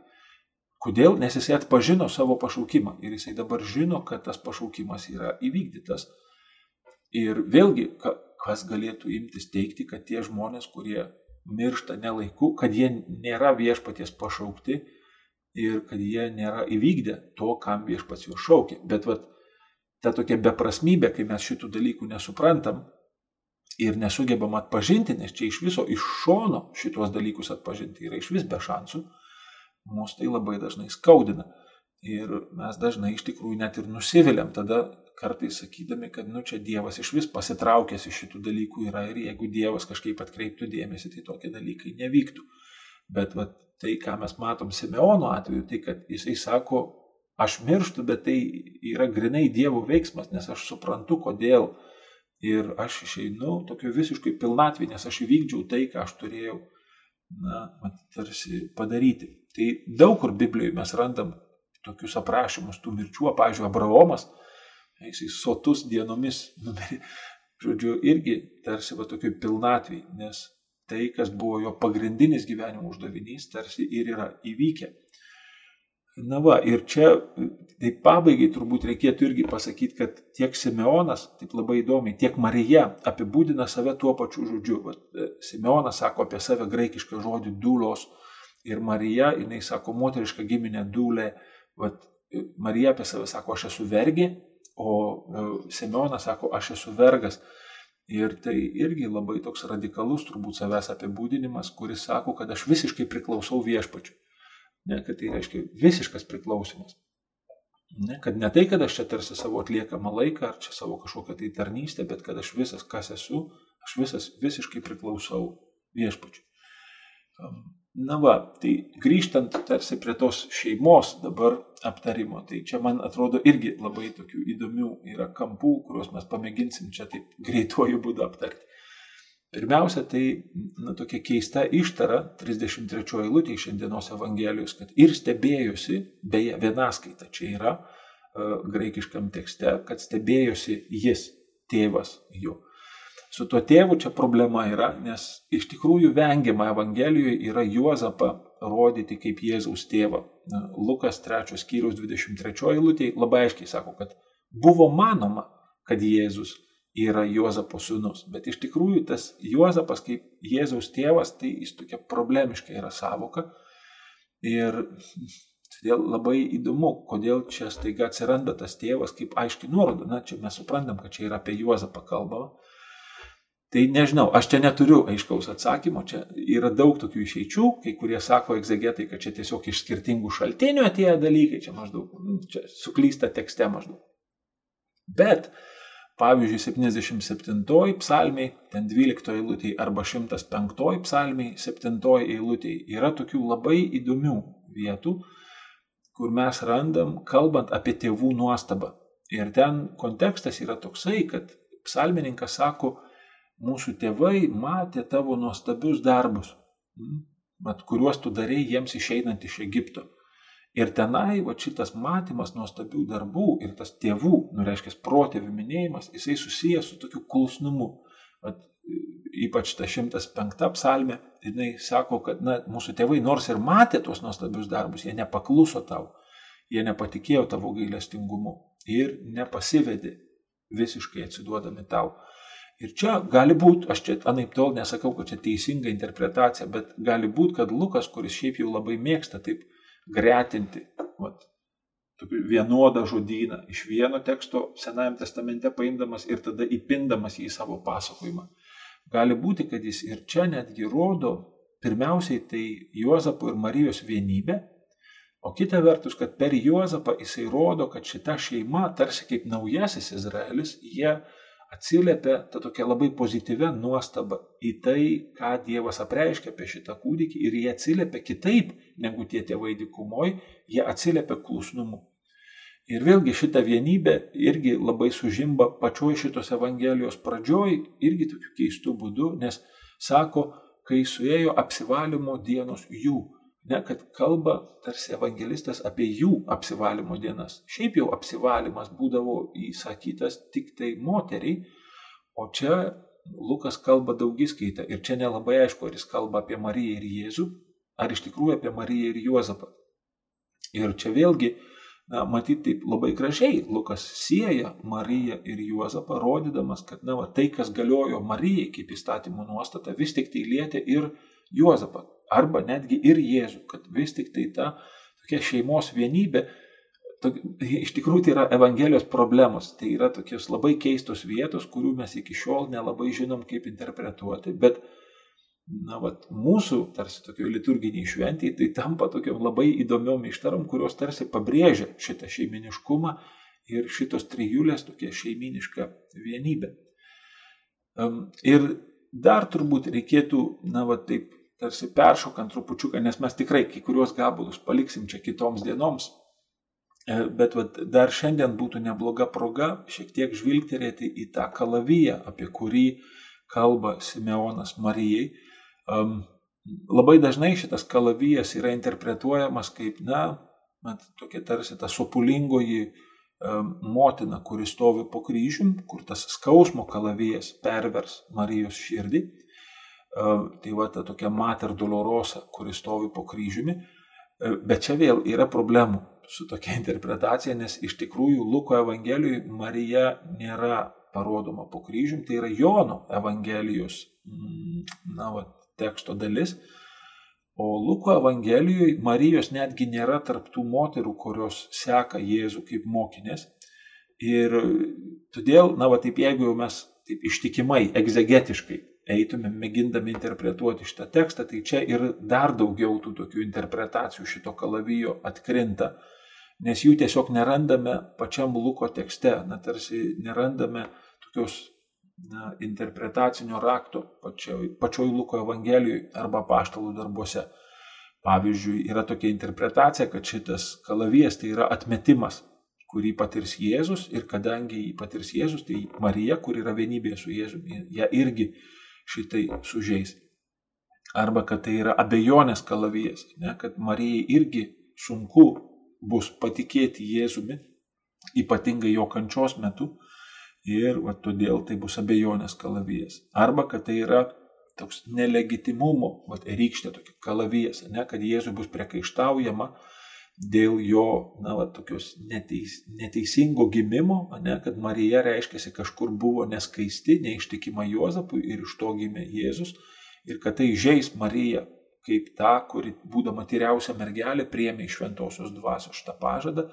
Kodėl? Nes jisai atpažino savo pašaukimą ir jisai dabar žino, kad tas pašaukimas yra įvykdytas. Ir vėlgi, kas galėtų imtis teikti, kad tie žmonės, kurie miršta nelaiku, kad jie nėra viešpaties pašaukti ir kad jie nėra įvykdę to, kam viešpats juos šaukia. Bet vat, ta tokia beprasmybė, kai mes šitų dalykų nesuprantam, ir nesugebam atpažinti, nes čia iš viso iš šono šitos dalykus atpažinti yra iš vis be šansų, mus tai labai dažnai skaudina. Ir mes dažnai iš tikrųjų net ir nusiviliam tada kartais sakydami, kad nu čia Dievas iš vis pasitraukęs iš šitų dalykų yra ir jeigu Dievas kažkaip atkreiptų dėmesį, tai tokie dalykai nevyktų. Bet va, tai, ką mes matom Simeono atveju, tai kad jisai sako, aš mirštu, bet tai yra grinai Dievo veiksmas, nes aš suprantu, kodėl ir aš išeinu tokio visiškai pilnatvį, nes aš įvykdžiau tai, ką aš turėjau, na, tarsi padaryti. Tai daug kur Biblijoje mes randam tokius aprašymus tų mirčių, pavyzdžiui, Abraomas, jisai sotus dienomis numerį, žodžiu, irgi tarsi va tokioj pilnatvį, nes tai, kas buvo jo pagrindinis gyvenimo uždavinys, tarsi ir yra įvykę. Na va, ir čia, tai pabaigai turbūt reikėtų irgi pasakyti, kad tiek Simeonas, taip labai įdomiai, tiek Marija apibūdina save tuo pačiu žodžiu. Vat, e, Simeonas sako apie save graikišką žodį dūlos ir Marija, jinai sako moterišką giminę dūlė. Vat, e, Marija apie save sako, aš esu vergė, o e, Simeonas sako, aš esu vergas. Ir tai irgi labai toks radikalus turbūt savęs apibūdinimas, kuris sako, kad aš visiškai priklausau viešpačiu. Ne, kad tai reiškia visiškas priklausimas. Ne, kad ne tai, kad aš čia tarsi savo atliekamą laiką ar čia savo kažkokią tai tarnystę, bet kad aš visas, kas esu, aš visas visiškai priklausau viešpačiui. Na va, tai grįžtant tarsi prie tos šeimos dabar aptarimo, tai čia man atrodo irgi labai tokių įdomių yra kampų, kuriuos mes pamėginsim čia taip greituoju būdu aptarti. Pirmiausia, tai na, tokia keista ištara 33 eilutė iš šiandienos Evangelijos, kad ir stebėjosi, beje, vienaskaita čia yra uh, graikiškam tekste, kad stebėjosi jis, tėvas jo. Su tuo tėvu čia problema yra, nes iš tikrųjų vengiama Evangelijoje yra Juozapą rodyti kaip Jėzaus tėvą. Lukas 3 skyriaus 23 eilutė labai aiškiai sako, kad buvo manoma, kad Jėzus yra Juozapo sūnus. Bet iš tikrųjų tas Juozapas kaip Jėzaus tėvas, tai jis tokia problemiška yra savoka. Ir todėl labai įdomu, kodėl čia staiga atsiranda tas tėvas kaip aiškiai nuoroda. Na, čia mes suprantam, kad čia yra apie Juozapą kalbama. Tai nežinau, aš čia neturiu aiškaus atsakymo, čia yra daug tokių išeičių, kai kurie sako egzegetai, kad čia tiesiog iš skirtingų šaltinių atėję dalykai, čia maždaug, nu, čia suklysta tekste maždaug. Bet Pavyzdžiui, 77 psalmiai, ten 12 eilutėje arba 105 psalmiai, 7 eilutėje yra tokių labai įdomių vietų, kur mes randam, kalbant apie tėvų nuostabą. Ir ten kontekstas yra toksai, kad psalmininkas sako, mūsų tėvai matė tavo nuostabius darbus, mat, kuriuos tu darėjai jiems išeinant iš Egipto. Ir tenai, va šitas matymas nuostabių darbų ir tas tėvų, nu reiškia, protėvių minėjimas, jisai susijęs su tokiu klusnumu. Vat, ypač ta 105 psalmė, jinai sako, kad na, mūsų tėvai nors ir matė tuos nuostabius darbus, jie nepakluso tau, jie nepatikėjo tavo gailestingumu ir nepasivedė visiškai atsiduodami tau. Ir čia gali būti, aš čia anaip tol nesakau, kad čia teisinga interpretacija, bet gali būti, kad Lukas, kuris šiaip jau labai mėgsta taip gretinti vat, vienodą žodyną iš vieno teksto Senajame testamente paimdamas ir tada įpindamas į savo pasakojimą. Gali būti, kad jis ir čia netgi rodo pirmiausiai tai Juozapo ir Marijos vienybė, o kita vertus, kad per Juozapą jisai rodo, kad šita šeima, tarsi kaip naujasis Izraelis, jie atsiliepia ta tokia labai pozityvia nuostaba į tai, ką Dievas apreiškia apie šitą kūdikį ir jie atsiliepia kitaip negu tie tėvai dykumoje, jie atsiliepia klusnumu. Ir vėlgi šita vienybė irgi labai sužimba pačioj šitos Evangelijos pradžioj, irgi tokiu keistu būdu, nes sako, kai suėjo apsivalymo dienos jų, ne, kad kalba tarsi evangelistas apie jų apsivalymo dienas. Šiaip jau apsivalymas būdavo įsakytas tik tai moteriai, o čia Lukas kalba daugiskaitą ir čia nelabai aišku, ar jis kalba apie Mariją ir Jėzų, ar iš tikrųjų apie Mariją ir Juozapą. Ir čia vėlgi, na, matyti taip labai gražiai Lukas sieja Mariją ir Juozapą, rodydamas, kad na, va, tai, kas galiojo Marijai kaip įstatymo nuostata, vis tik tai lietė ir Juozapą arba netgi ir Jėzų, kad vis tik tai ta tokia šeimos vienybė, to, iš tikrųjų tai yra Evangelijos problemos, tai yra tokios labai keistos vietos, kurių mes iki šiol nelabai žinom, kaip interpretuoti, bet na, vat, mūsų tarsi tokio liturginiai šventiai, tai tampa tokiam labai įdomiom ištarom, kurios tarsi pabrėžia šitą šeiminiškumą ir šitos trijulės tokia šeiminiška vienybė. Ir dar turbūt reikėtų, na, va taip tarsi peršokant trupučiuką, nes mes tikrai kai kuriuos gabalus paliksim čia kitoms dienoms. E, bet vat, dar šiandien būtų nebloga proga šiek tiek žvilgterėti į tą kalaviją, apie kurį kalba Simeonas Marijai. Um, labai dažnai šitas kalavijas yra interpretuojamas kaip, na, mat, tokia tarsi ta sopulingoji um, motina, kuri stovi po kryžium, kur tas skausmo kalavijas pervers Marijos širdį tai va ta tokia mater dolorosa, kuris stovi po kryžiumi. Bet čia vėl yra problemų su tokia interpretacija, nes iš tikrųjų Luko Evangelijoje Marija nėra parodoma po kryžium, tai yra Jono Evangelijos mm, na, va, teksto dalis. O Luko Evangelijoje Marijos netgi nėra tarptų moterų, kurios seka Jėzų kaip mokinės. Ir todėl, na, va taip jeigu jau mes taip ištikimai, egzegetiškai eitume mėgindami interpretuoti šitą tekstą, tai čia ir dar daugiau tų tokių interpretacijų šito kalavijo atkrinta, nes jų tiesiog nerandame pačiam Luko tekste, na tarsi nerandame tokios na, interpretacinio rakto pačioj, pačioj Luko Evangelijoje arba paštalų darbuose. Pavyzdžiui, yra tokia interpretacija, kad šitas kalavijas tai yra atmetimas, kurį patirs Jėzus ir kadangi jį patirs Jėzus, tai Marija, kur yra vienybėje su Jėzumi, ją irgi šitai sužeis. Arba kad tai yra abejonės kalavijas, ne, kad Marijai irgi sunku bus patikėti Jėzumi, ypatingai jo kančios metu, ir va, todėl tai bus abejonės kalavijas. Arba kad tai yra toks nelegitimumo, va, rykštė tokia kalavijas, ne, kad Jėzui bus priekaištaujama, dėl jo, na, va, tokios neteis, neteisingo gimimo, ne, kad Marija reiškia kažkur buvo neskaisti, neištikima Juozapui ir iš to gimė Jėzus ir kad tai žais Mariją kaip tą, kuri būdama tyriausia mergelė priemė iš šventosios dvasios šitą pažadą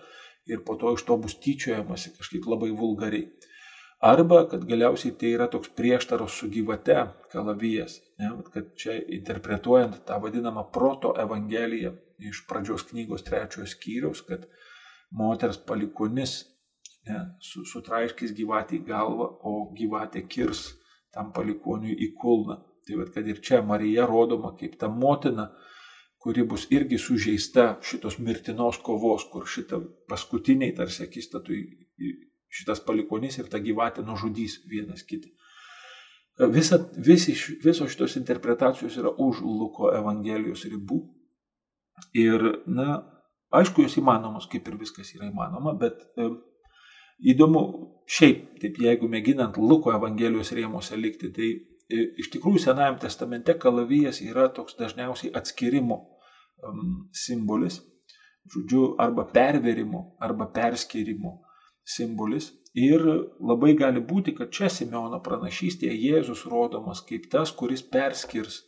ir po to iš to bus tyčiojamasi kažkaip labai vulgariai. Arba, kad galiausiai tai yra toks prieštaros su gyvate kalavijas, ne, kad čia interpretuojant tą vadinamą proto evangeliją iš pradžios knygos trečiojo skyriaus, kad moters palikonis ne, su, sutraiškis gyvatį į galvą, o gyvatė kirs tam palikoniui į kulną. Tai vad, kad ir čia Marija rodoma kaip ta motina, kuri bus irgi sužeista šitos mirtinos kovos, kur šitą paskutiniai tarsi akistatui šitas palikonys ir ta gyvatė nužudys vienas kitą. Visa, visi, visos šitos interpretacijos yra už Luko Evangelijos ribų. Ir, na, aišku, jos įmanomos, kaip ir viskas yra įmanoma, bet e, įdomu, šiaip, taip jeigu mėginant Luko Evangelijos rėmose likti, tai e, iš tikrųjų Senajame testamente kalavijas yra toks dažniausiai atskirimo um, simbolis, žodžiu, arba perverimo, arba perskirimo simbolis. Ir labai gali būti, kad čia Simeono pranašystėje Jėzus rodomas kaip tas, kuris perskirs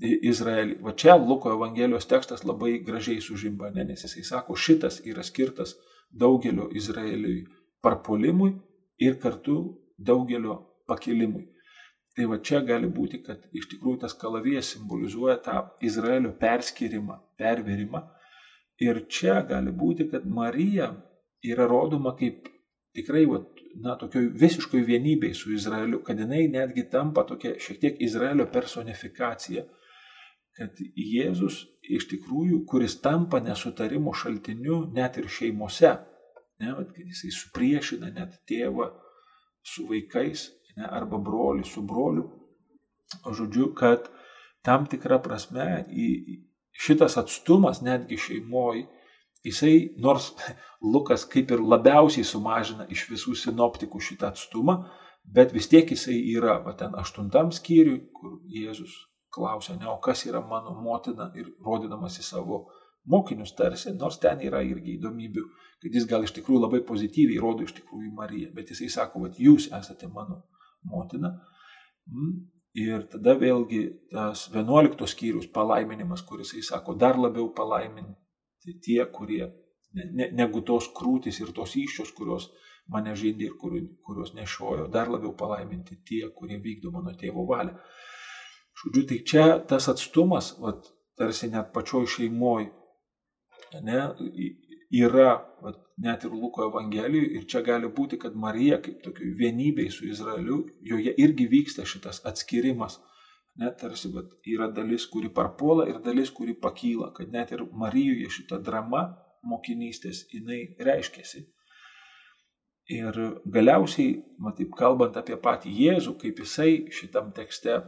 Izraelį. Va čia Luko Evangelijos tekstas labai gražiai sužimba, ne, nes jisai sako, šitas yra skirtas daugelio Izraeliui parpolimui ir kartu daugelio pakilimui. Tai va čia gali būti, kad iš tikrųjų tas kalavijas simbolizuoja tą Izraelio perskirimą, perverimą. Ir čia gali būti, kad Marija yra rodoma kaip tikrai, va, na, tokioj visiškoj vienybei su Izraeliu, kad jinai netgi tampa tokia šiek tiek Izraelio personifikacija, kad Jėzus iš tikrųjų, kuris tampa nesutarimo šaltiniu net ir šeimose, ne, vat, kad jisai supriešina net tėvą su vaikais, ne, arba brolį su broliu, žodžiu, kad tam tikrą prasme šitas atstumas netgi šeimoji, jisai, nors Lukas kaip ir labiausiai sumažina iš visų sinoptikų šitą atstumą, bet vis tiek jisai yra, va ten aštuntam skyriui, kur Jėzus klausia, ne, o kas yra mano motina ir rodydamas į savo mokinius tarsi, nors ten yra irgi įdomybių, kad jis gal iš tikrųjų labai pozityviai rodo iš tikrųjų Mariją, bet jisai sako, kad jūs esate mano motina. Mm. Ir tada vėlgi tas 11 skyrius palaiminimas, kuris jis sako, dar labiau palaiminti tie, kurie, ne, ne, negu tos krūtis ir tos iššios, kurios mane žindė ir kur, kurios nešiojo, dar labiau palaiminti tie, kurie vykdo mano tėvo valią. Žodžiu, tai čia tas atstumas, vat, tarsi net pačioj šeimoje, ne, yra vat, net ir Luko Evangelijoje ir čia gali būti, kad Marija kaip tokiu vienybei su Izraeliu, joje irgi vyksta šitas atskirimas. Net tarsi vat, yra dalis, kuri parpuola ir dalis, kuri pakyla, kad net ir Marijoje šita drama mokinystės jinai reiškėsi. Ir galiausiai, matyt, kalbant apie patį Jėzų, kaip jisai šitam tekste,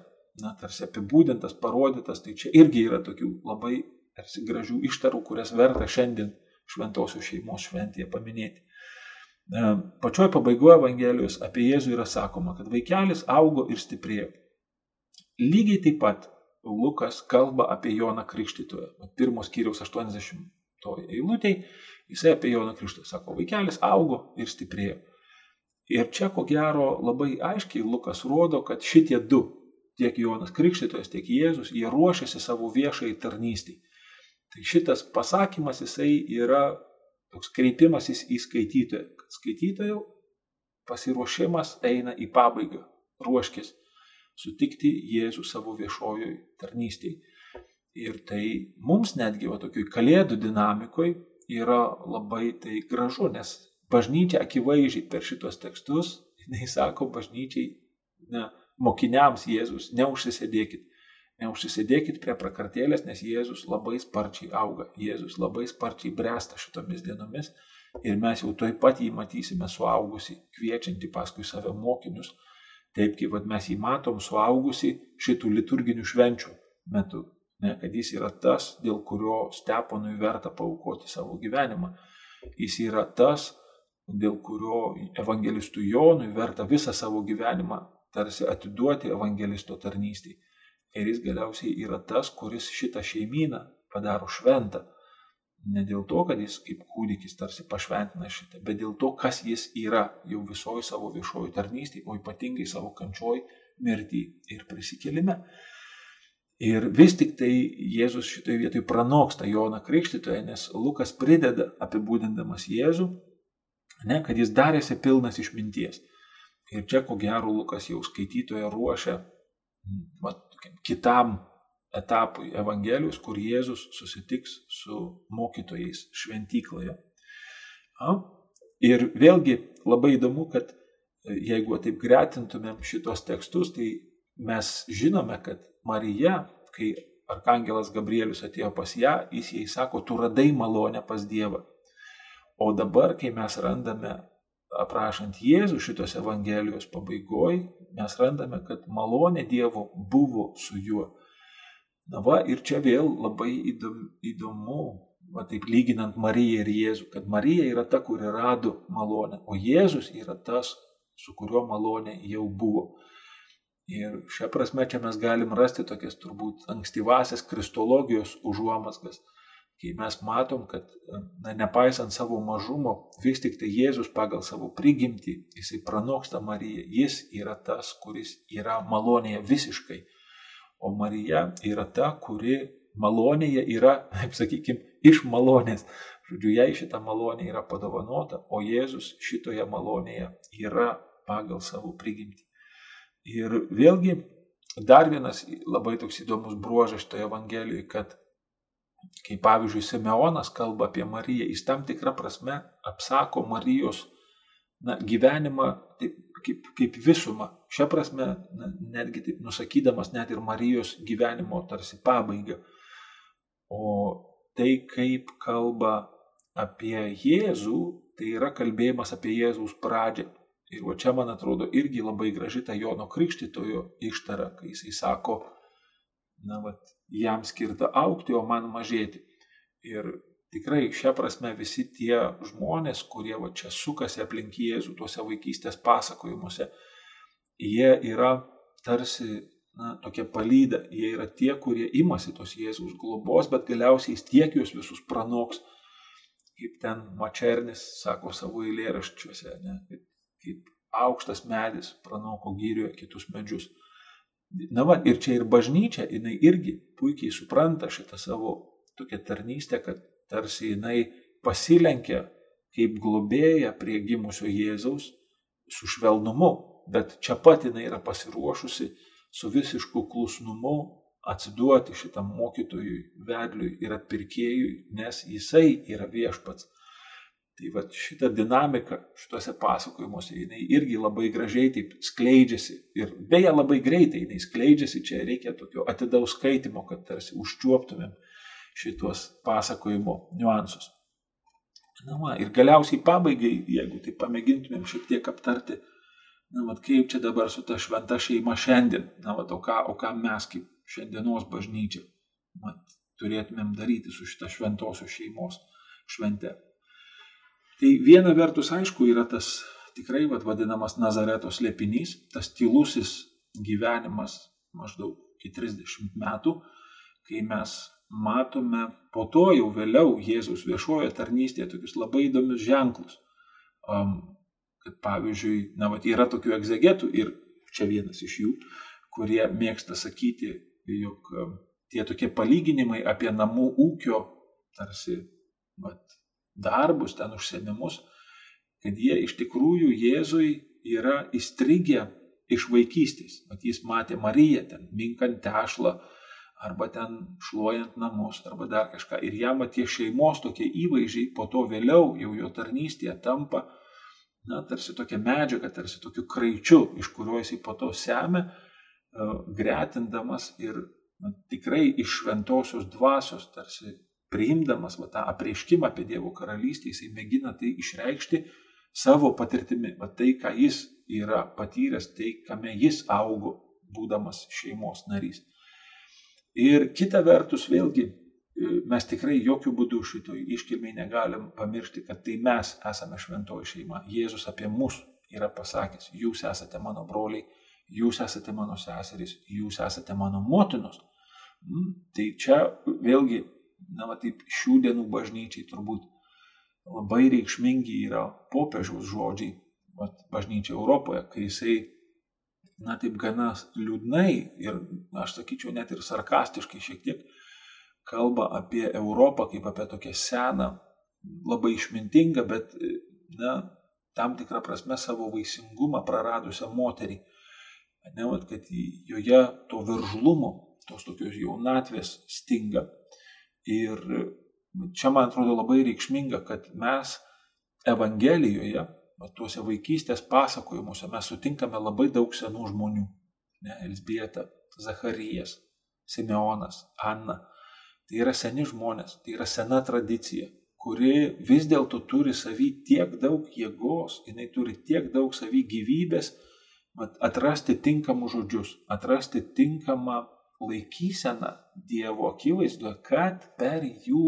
na, tarsi apibūdintas, parodytas, tai čia irgi yra tokių labai tarsi gražių ištarų, kurias verta šiandien šventosios šeimos šventėje paminėti. E, pačioj pabaigoje Evangelijos apie Jėzų yra sakoma, kad vaikelis augo ir stiprėjo. Lygiai taip pat Lukas kalba apie Joną Krikštytoją. Pirmos kiriaus 80 eilutėje jisai apie Joną Krikštytoją sako, vaikelis augo ir stiprėjo. Ir čia ko gero labai aiškiai Lukas rodo, kad šitie du, tiek Jonas Krikštytojas, tiek Jėzus, jie ruošiasi savo viešai tarnystį. Tai šitas pasakymas jisai yra toks kreipimasis į skaitytoją, skaitytojų pasiruošimas eina į pabaigą, ruoškis sutikti Jėzų savo viešojoj tarnystėje. Ir tai mums netgi va tokioj kalėdų dinamikoje yra labai tai gražu, nes bažnyčia akivaizdžiai per šitos tekstus, jinai sako bažnyčiai, ne, mokiniams Jėzus, neužsisėdėkit, Neužsisėdėkit prie prakartėlės, nes Jėzus labai sparčiai auga, Jėzus labai sparčiai bręsta šitomis dienomis ir mes jau toj pat jį matysime suaugusi, kviečianti paskui save mokinius, taip kaip vat, mes jį matom suaugusi šitų liturginių švenčių metu, ne, kad jis yra tas, dėl kurio Steponui verta paukoti savo gyvenimą. Jis yra tas, dėl kurio evangelistui Jonui verta visą savo gyvenimą tarsi atiduoti evangelisto tarnystį. Ir jis galiausiai yra tas, kuris šitą šeimyną padaro šventą. Ne dėl to, kad jis kaip kūdikis tarsi pašventina šitą, bet dėl to, kas jis yra jau visoji savo viešoji tarnystė, o ypatingai savo kančioj, mirtį ir prisikėlime. Ir vis tik tai Jėzus šitoje vietoje pranoksta Joną Krikštytoje, nes Lukas prideda apibūdindamas Jėzų, ne, kad jis darėsi pilnas išminties. Ir čia ko gero Lukas jau skaitytoje ruošia vat, kitam etapui Evangelijos, kur Jėzus susitiks su mokytojais šventykloje. Ir vėlgi labai įdomu, kad e, jeigu taip gretintumėm šitos tekstus, tai mes žinome, kad Marija, kai Arkangelas Gabrielius atėjo pas ją, jis jai sako, tu radai malonę pas Dievą. O dabar, kai mes randame aprašant Jėzų šitos Evangelijos pabaigoje, mes randame, kad malonė Dievo buvo su juo. Na va, ir čia vėl labai įdomu, va taip lyginant Mariją ir Jėzų, kad Marija yra ta, kuri rado malonę, o Jėzus yra tas, su kuriuo malonė jau buvo. Ir šią prasme čia mes galim rasti tokias turbūt ankstyvasias kristologijos užuomasgas kai mes matom, kad na, nepaisant savo mažumo, vis tik tai Jėzus pagal savo prigimtį, jisai pranoksta Mariją, jis yra tas, kuris yra malonėje visiškai. O Marija yra ta, kuri malonėje yra, kaip sakykime, iš malonės. Žodžiu, jai šita malonė yra padovanota, o Jėzus šitoje malonėje yra pagal savo prigimtį. Ir vėlgi dar vienas labai toks įdomus bruožas šitoje Evangelijoje, kad Kai pavyzdžiui Simeonas kalba apie Mariją, jis tam tikrą prasme apsako Marijos na, gyvenimą taip, kaip, kaip visumą. Šią prasme, na, netgi taip nusakydamas net ir Marijos gyvenimo tarsi pabaigą. O tai, kaip kalba apie Jėzų, tai yra kalbėjimas apie Jėzaus pradžią. Ir va čia, man atrodo, irgi labai graži ta Jono Krikštitojo ištara, kai jisai sako, na, va, jam skirta aukti, o man mažėti. Ir tikrai šią prasme visi tie žmonės, kurie va čia sukasi aplink Jėzų tuose vaikystės pasakojimuose, jie yra tarsi na, tokie palyda, jie yra tie, kurie imasi tos Jėzaus globos, bet galiausiai jis tiek juos visus pranoks, kaip ten Mačernis sako savo eilėraščiuose, ne, kaip, kaip aukštas medis pranoko gyrioje kitus medžius. Na va, ir čia ir bažnyčia, jinai irgi puikiai supranta šitą savo tokią tarnystę, kad tarsi jinai pasilenkia kaip globėja prie gimusio Jėzaus su švelnumu, bet čia pat jinai yra pasiruošusi su visišku klusnumu atsiduoti šitam mokytojui, vedliui ir atpirkėjui, nes jisai yra viešpats. Tai va šita dinamika šituose pasakojimuose, jinai irgi labai gražiai taip skleidžiasi. Ir beje, labai greitai jinai skleidžiasi, čia reikia tokio atidaus skaitimo, kad tarsi užčiuoptumėm šitos pasakojimo niuansus. Na, va, ir galiausiai pabaigai, jeigu tai pamėgintumėm šiek tiek aptarti, na, va, kaip čia dabar su ta šventa šeima šiandien, na, va, o ką, o ką mes kaip šiandienos bažnyčia va, turėtumėm daryti su šita šventosios šeimos švente. Tai viena vertus, aišku, yra tas tikrai va, vadinamas Nazareto slėpinys, tas tylusis gyvenimas maždaug iki 30 metų, kai mes matome po to jau vėliau Jėzaus viešojoje tarnystėje tokius labai įdomius ženklus. Um, kad pavyzdžiui, na, vat, yra tokių egzegetų ir čia vienas iš jų, kurie mėgsta sakyti, jog um, tie tokie palyginimai apie namų ūkio tarsi vat, darbus, ten užsiemimus, kad jie iš tikrųjų Jėzui yra įstrigę iš vaikystės. Mat jis matė Mariją ten, minkant tešlą, arba ten šluojant namus, arba dar kažką. Ir jam tie šeimos tokie įvaizdžiai po to vėliau jau jo tarnystėje tampa, na, tarsi tokia medžiaga, tarsi tokiu kraičiu, iš kurio jisai po to semia, e, gretindamas ir na, tikrai iš šventosios dvasios, tarsi priimdamas va, tą apreiškimą apie Dievo karalystę, jisai mėgina tai išreikšti savo patirtimi, va tai, ką jis yra patyręs, tai, kame jis augo, būdamas šeimos narys. Ir kita vertus, vėlgi, mes tikrai jokių būdų šitoj iškilmiai negalim pamiršti, kad tai mes esame šventoji šeima. Jėzus apie mus yra pasakęs, jūs esate mano broliai, jūs esate mano seserys, jūs esate mano motinos. Mm, tai čia vėlgi, na, taip, šių dienų bažnyčiai turbūt labai reikšmingi yra popiežiaus žodžiai, va, bažnyčia Europoje, kai jisai na taip gana liūdnai ir aš sakyčiau net ir sarkastiškai šiek tiek kalba apie Europą kaip apie tokią seną, labai išmintingą, bet na, tam tikrą prasme savo vaisingumą praradusią moterį. Ne, kad joje to veržlumo, tos tokios jaunatvės stinga. Ir čia man atrodo labai reikšminga, kad mes Evangelijoje va, tuose vaikystės pasakojimuose mes sutinkame labai daug senų žmonių. Ne, Elsbieta, Zacharijas, Simeonas, Anna. Tai yra seni žmonės, tai yra sena tradicija, kuri vis dėlto turi savy tiek daug jėgos, jinai turi tiek daug savy gyvybės, atrasti tinkamus žodžius, atrasti tinkamą laikyseną Dievo akivaizdoje, kad per jų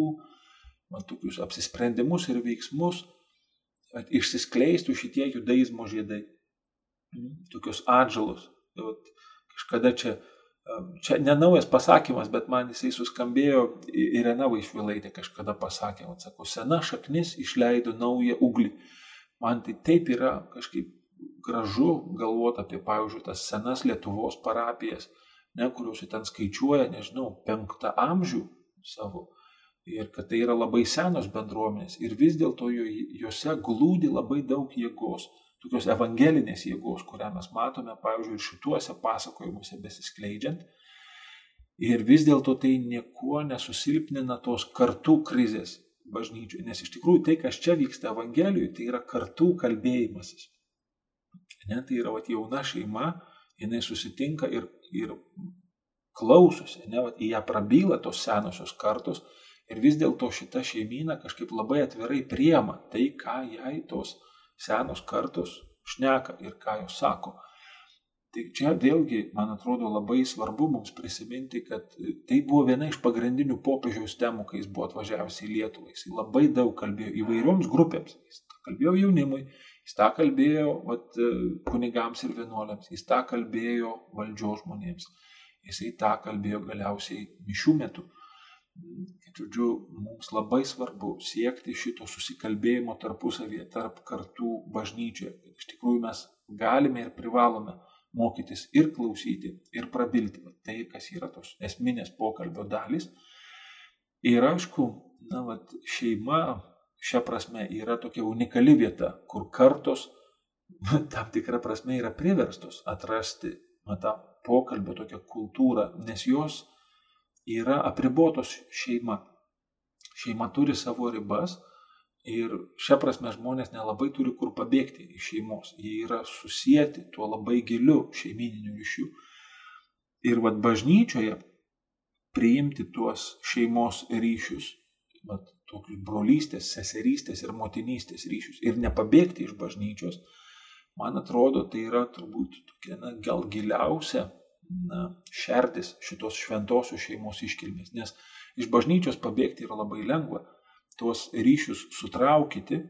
man, tokius apsisprendimus ir veiksmus išsiskleistų šitie judaizmo žiedai. Tokios atžalos. Tai kažkada čia, čia nenaujas pasakymas, bet man jisai suskambėjo, Irena Vaišvilaitė kažkada pasakė, man sako, sena šaknis išleido naują uglį. Man tai taip yra kažkaip gražu galvoti apie, pavyzdžiui, tas senas Lietuvos parapijas, ne, kuriuose ten skaičiuoja, nežinau, penktą amžių savo ir kad tai yra labai senos bendruomenės ir vis dėlto juose glūdi labai daug jėgos, tokios evangelinės jėgos, kurią mes matome, pavyzdžiui, ir šituose pasakojimuose besiskleidžiant. Ir vis dėlto tai niekuo nesusilpnina tos kartų krizės, bažnyčioje, nes iš tikrųjų tai, kas čia vyksta Evangelijoje, tai yra kartų kalbėjimasis. Ne, tai yra vat, jauna šeima, jinai susitinka ir, ir klausosi, ne, vat, į ją prabyla tos senosios kartos ir vis dėlto šita šeimyna kažkaip labai atvirai priema tai, ką jai tos senos kartos šneka ir ką jos sako. Tai čia vėlgi, man atrodo, labai svarbu mums prisiminti, kad tai buvo viena iš pagrindinių popiežiaus temų, kai jis buvo atvažiavęs į Lietuvą. Jis labai daug kalbėjo įvairioms grupėms. Jis kalbėjo jaunimui, jis tą kalbėjo vat, kunigams ir vienuoliams, jis tą kalbėjo valdžios žmonėms, jisai tą kalbėjo galiausiai mišių metu. Žodžiu, mums labai svarbu siekti šito susikalbėjimo tarpusavėje, tarp kartų bažnyčioje. Iš tikrųjų mes galime ir privalome mokytis ir klausyti, ir prabilti. Tai, kas yra tos esminės pokalbio dalys. Ir aišku, na, vat, šeima šią prasme yra tokia unikali vieta, kur kartos tam tikrą prasme yra priverstos atrasti na, tą pokalbio tokią kultūrą, nes jos yra apribotos šeima. Šeima turi savo ribas ir šia prasme žmonės nelabai turi kur pabėgti iš šeimos. Jie yra susijęti tuo labai giliu šeimininiu ryšiu. Ir vad bažnyčioje priimti tuos šeimos ryšius, vat, tokius brolystės, seserystės ir motinystės ryšius ir nepabėgti iš bažnyčios, man atrodo, tai yra turbūt tokia, na, gal giliausia na, šerdis šitos šventosios šeimos iškilmės. Nes iš bažnyčios pabėgti yra labai lengva, tuos ryšius sutraukyti,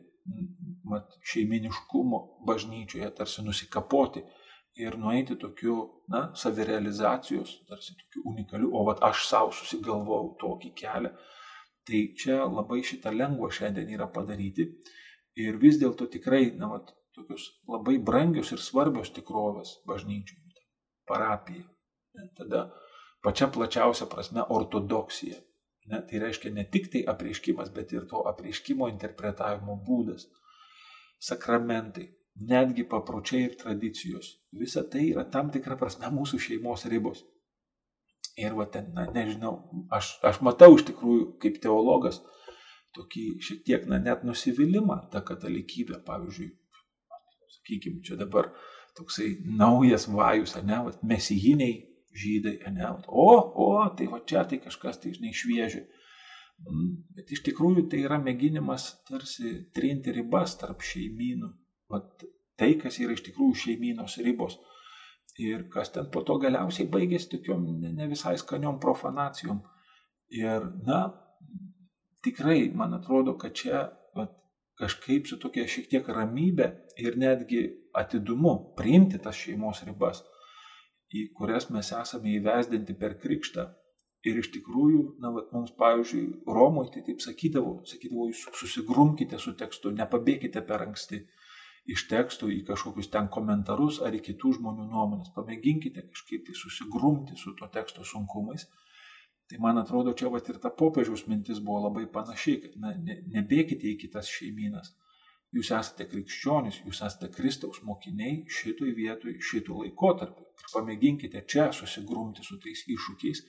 mat, šeiminiškumo bažnyčioje tarsi nusikapoti ir nueiti tokiu, na, savirealizacijos, tarsi tokiu unikaliu, o vat aš savo susigalvojau tokį kelią. Tai čia labai šitą lengva šiandien yra padaryti ir vis dėlto tikrai, na, vat, tokios labai brangios ir svarbios tikrovės bažnyčiai parapija. Tada pačia plačiausia prasme ortodoksija. Ne, tai reiškia ne tik tai apreiškimas, bet ir to apreiškimo interpretavimo būdas. Sakramentai, netgi papročiai ir tradicijos. Visa tai yra tam tikra prasme mūsų šeimos ribos. Ir va ten, na, nežinau, aš, aš matau iš tikrųjų kaip teologas tokį šiek tiek, na, net nusivylimą tą katalikybę, pavyzdžiui, sakykime, čia dabar toksai naujas vajus, ne, vat, mesijiniai žydai, ne, vat, o, o, tai va čia tai kažkas tai, žinai, šviežia. Mm, bet iš tikrųjų tai yra mėginimas tarsi trinti ribas tarp šeimynų. Vat, tai, kas yra iš tikrųjų šeimynos ribos. Ir kas ten po to galiausiai baigėsi tokiom ne, ne visai skaniom profanacijom. Ir, na, tikrai, man atrodo, kad čia vat, kažkaip su tokia šiek tiek ramybė ir netgi atidumu priimti tas šeimos ribas, į kurias mes esame įvesdinti per krikštą. Ir iš tikrųjų, na, vat, mums, pavyzdžiui, Romoje tai taip sakydavo, sakydavo, jūs susigrumkite su tekstu, nepabėkite per anksti iš tekstų į kažkokius ten komentarus ar į kitų žmonių nuomonės. Pamėginkite kažkaip tai susigrumti su to teksto sunkumais Tai man atrodo, čia vat ir ta popiežiaus mintis buvo labai panašiai, kad na, ne, nebėkite į kitas šeiminas. Jūs esate krikščionys, jūs esate Kristaus mokiniai šitoj vietoj, šito laikotarpiu. Ir pamėginkite čia susigrumti su tais iššūkiais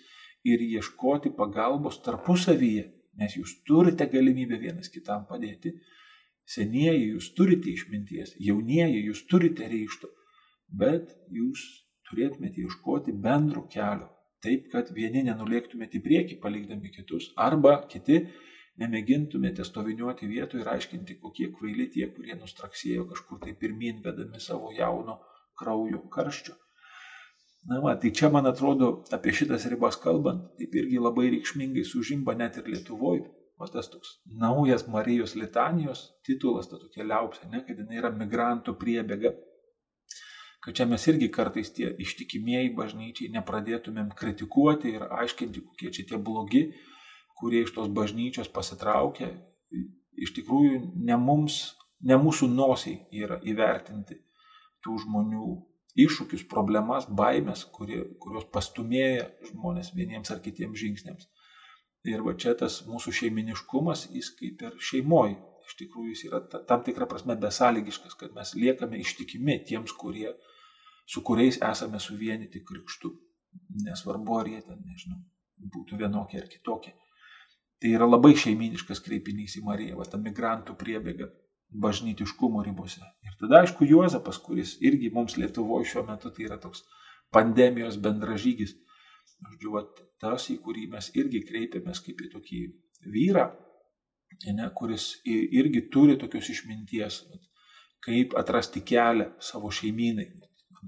ir ieškoti pagalbos tarpusavyje, nes jūs turite galimybę vienas kitam padėti. Senieji jūs turite išminties, jaunieji jūs turite ryšto, bet jūs turėtumėte ieškoti bendro kelio taip, kad vieni nenulėktumėte į priekį palikdami kitus, arba kiti nemėgintumėte stoviniuoti vietoje ir aiškinti, kokie kvaili tie, kurie nustraksėjo kažkur tai pirmin vedami savo jauno kraujo karščio. Na, va, tai čia, man atrodo, apie šitas ribas kalbant, taip irgi labai reikšmingai sužimba net ir Lietuvoje. O tas toks naujas Marijos litanijos titulas, ta tokia liaupsė, ne, kad jinai yra migrantų priebėga kad čia mes irgi kartais tie ištikimieji bažnyčiai nepradėtumėm kritikuoti ir aiškinti, kokie čia tie blogi, kurie iš tos bažnyčios pasitraukia. Iš tikrųjų, ne, mums, ne mūsų nosiai yra įvertinti tų žmonių iššūkius, problemas, baimės, kurie, kurios pastumėja žmonės vieniems ar kitiems žingsniams. Ir va čia tas mūsų šeiminiškumas, jis kaip ir šeimoji, iš tikrųjų jis yra tam tikrą prasme besąlygiškas, kad mes liekame ištikimi tiems, kurie su kuriais esame suvienyti krikštu. Nesvarbu, ar jie ten, nežinau, būtų vienokie ar kitokie. Tai yra labai šeiminiškas kreipinys į Mariją, va ta migrantų priebėga bažnytiškumo ribose. Ir tada, aišku, Juozapas, kuris irgi mums Lietuvoje šiuo metu tai yra toks pandemijos bendražygis. Žodžiu, va, tas, į kurį mes irgi kreipiamės kaip į tokį vyrą, ne, kuris irgi turi tokios išminties, kaip atrasti kelią savo šeimynai,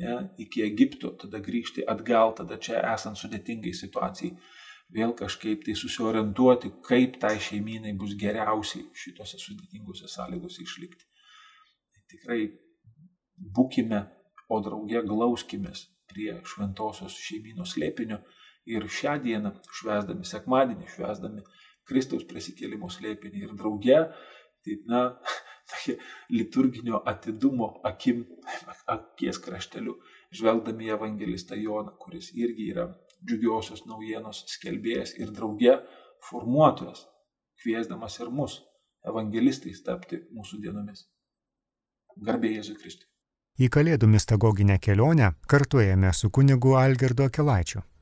ne, iki Egipto, tada grįžti atgal, tada čia esant sudėtingai situacijai vėl kažkaip tai susiorientuoti, kaip tai šeimynai bus geriausiai šitose sudėtingose sąlygose išlikti. Tai tikrai būkime, o drauge glauskimės prie šventosios šeiminos slėpinio ir šią dieną, švesdami sekmadienį, švesdami Kristaus prisikėlimo slėpinį ir drauge, tai na, tokie liturginio atidumo akim, akies krašteliu, žvelgdami evangelistą Joną, kuris irgi yra džiugiosios naujienos skelbėjas ir drauge formuotojas, kviesdamas ir mus, evangelistais, tapti mūsų dienomis. Garbė Jėzui Kristui. Į Kalėdų mistagoginę kelionę kartu ėjome su kunigu Algerdo Kelaičiu.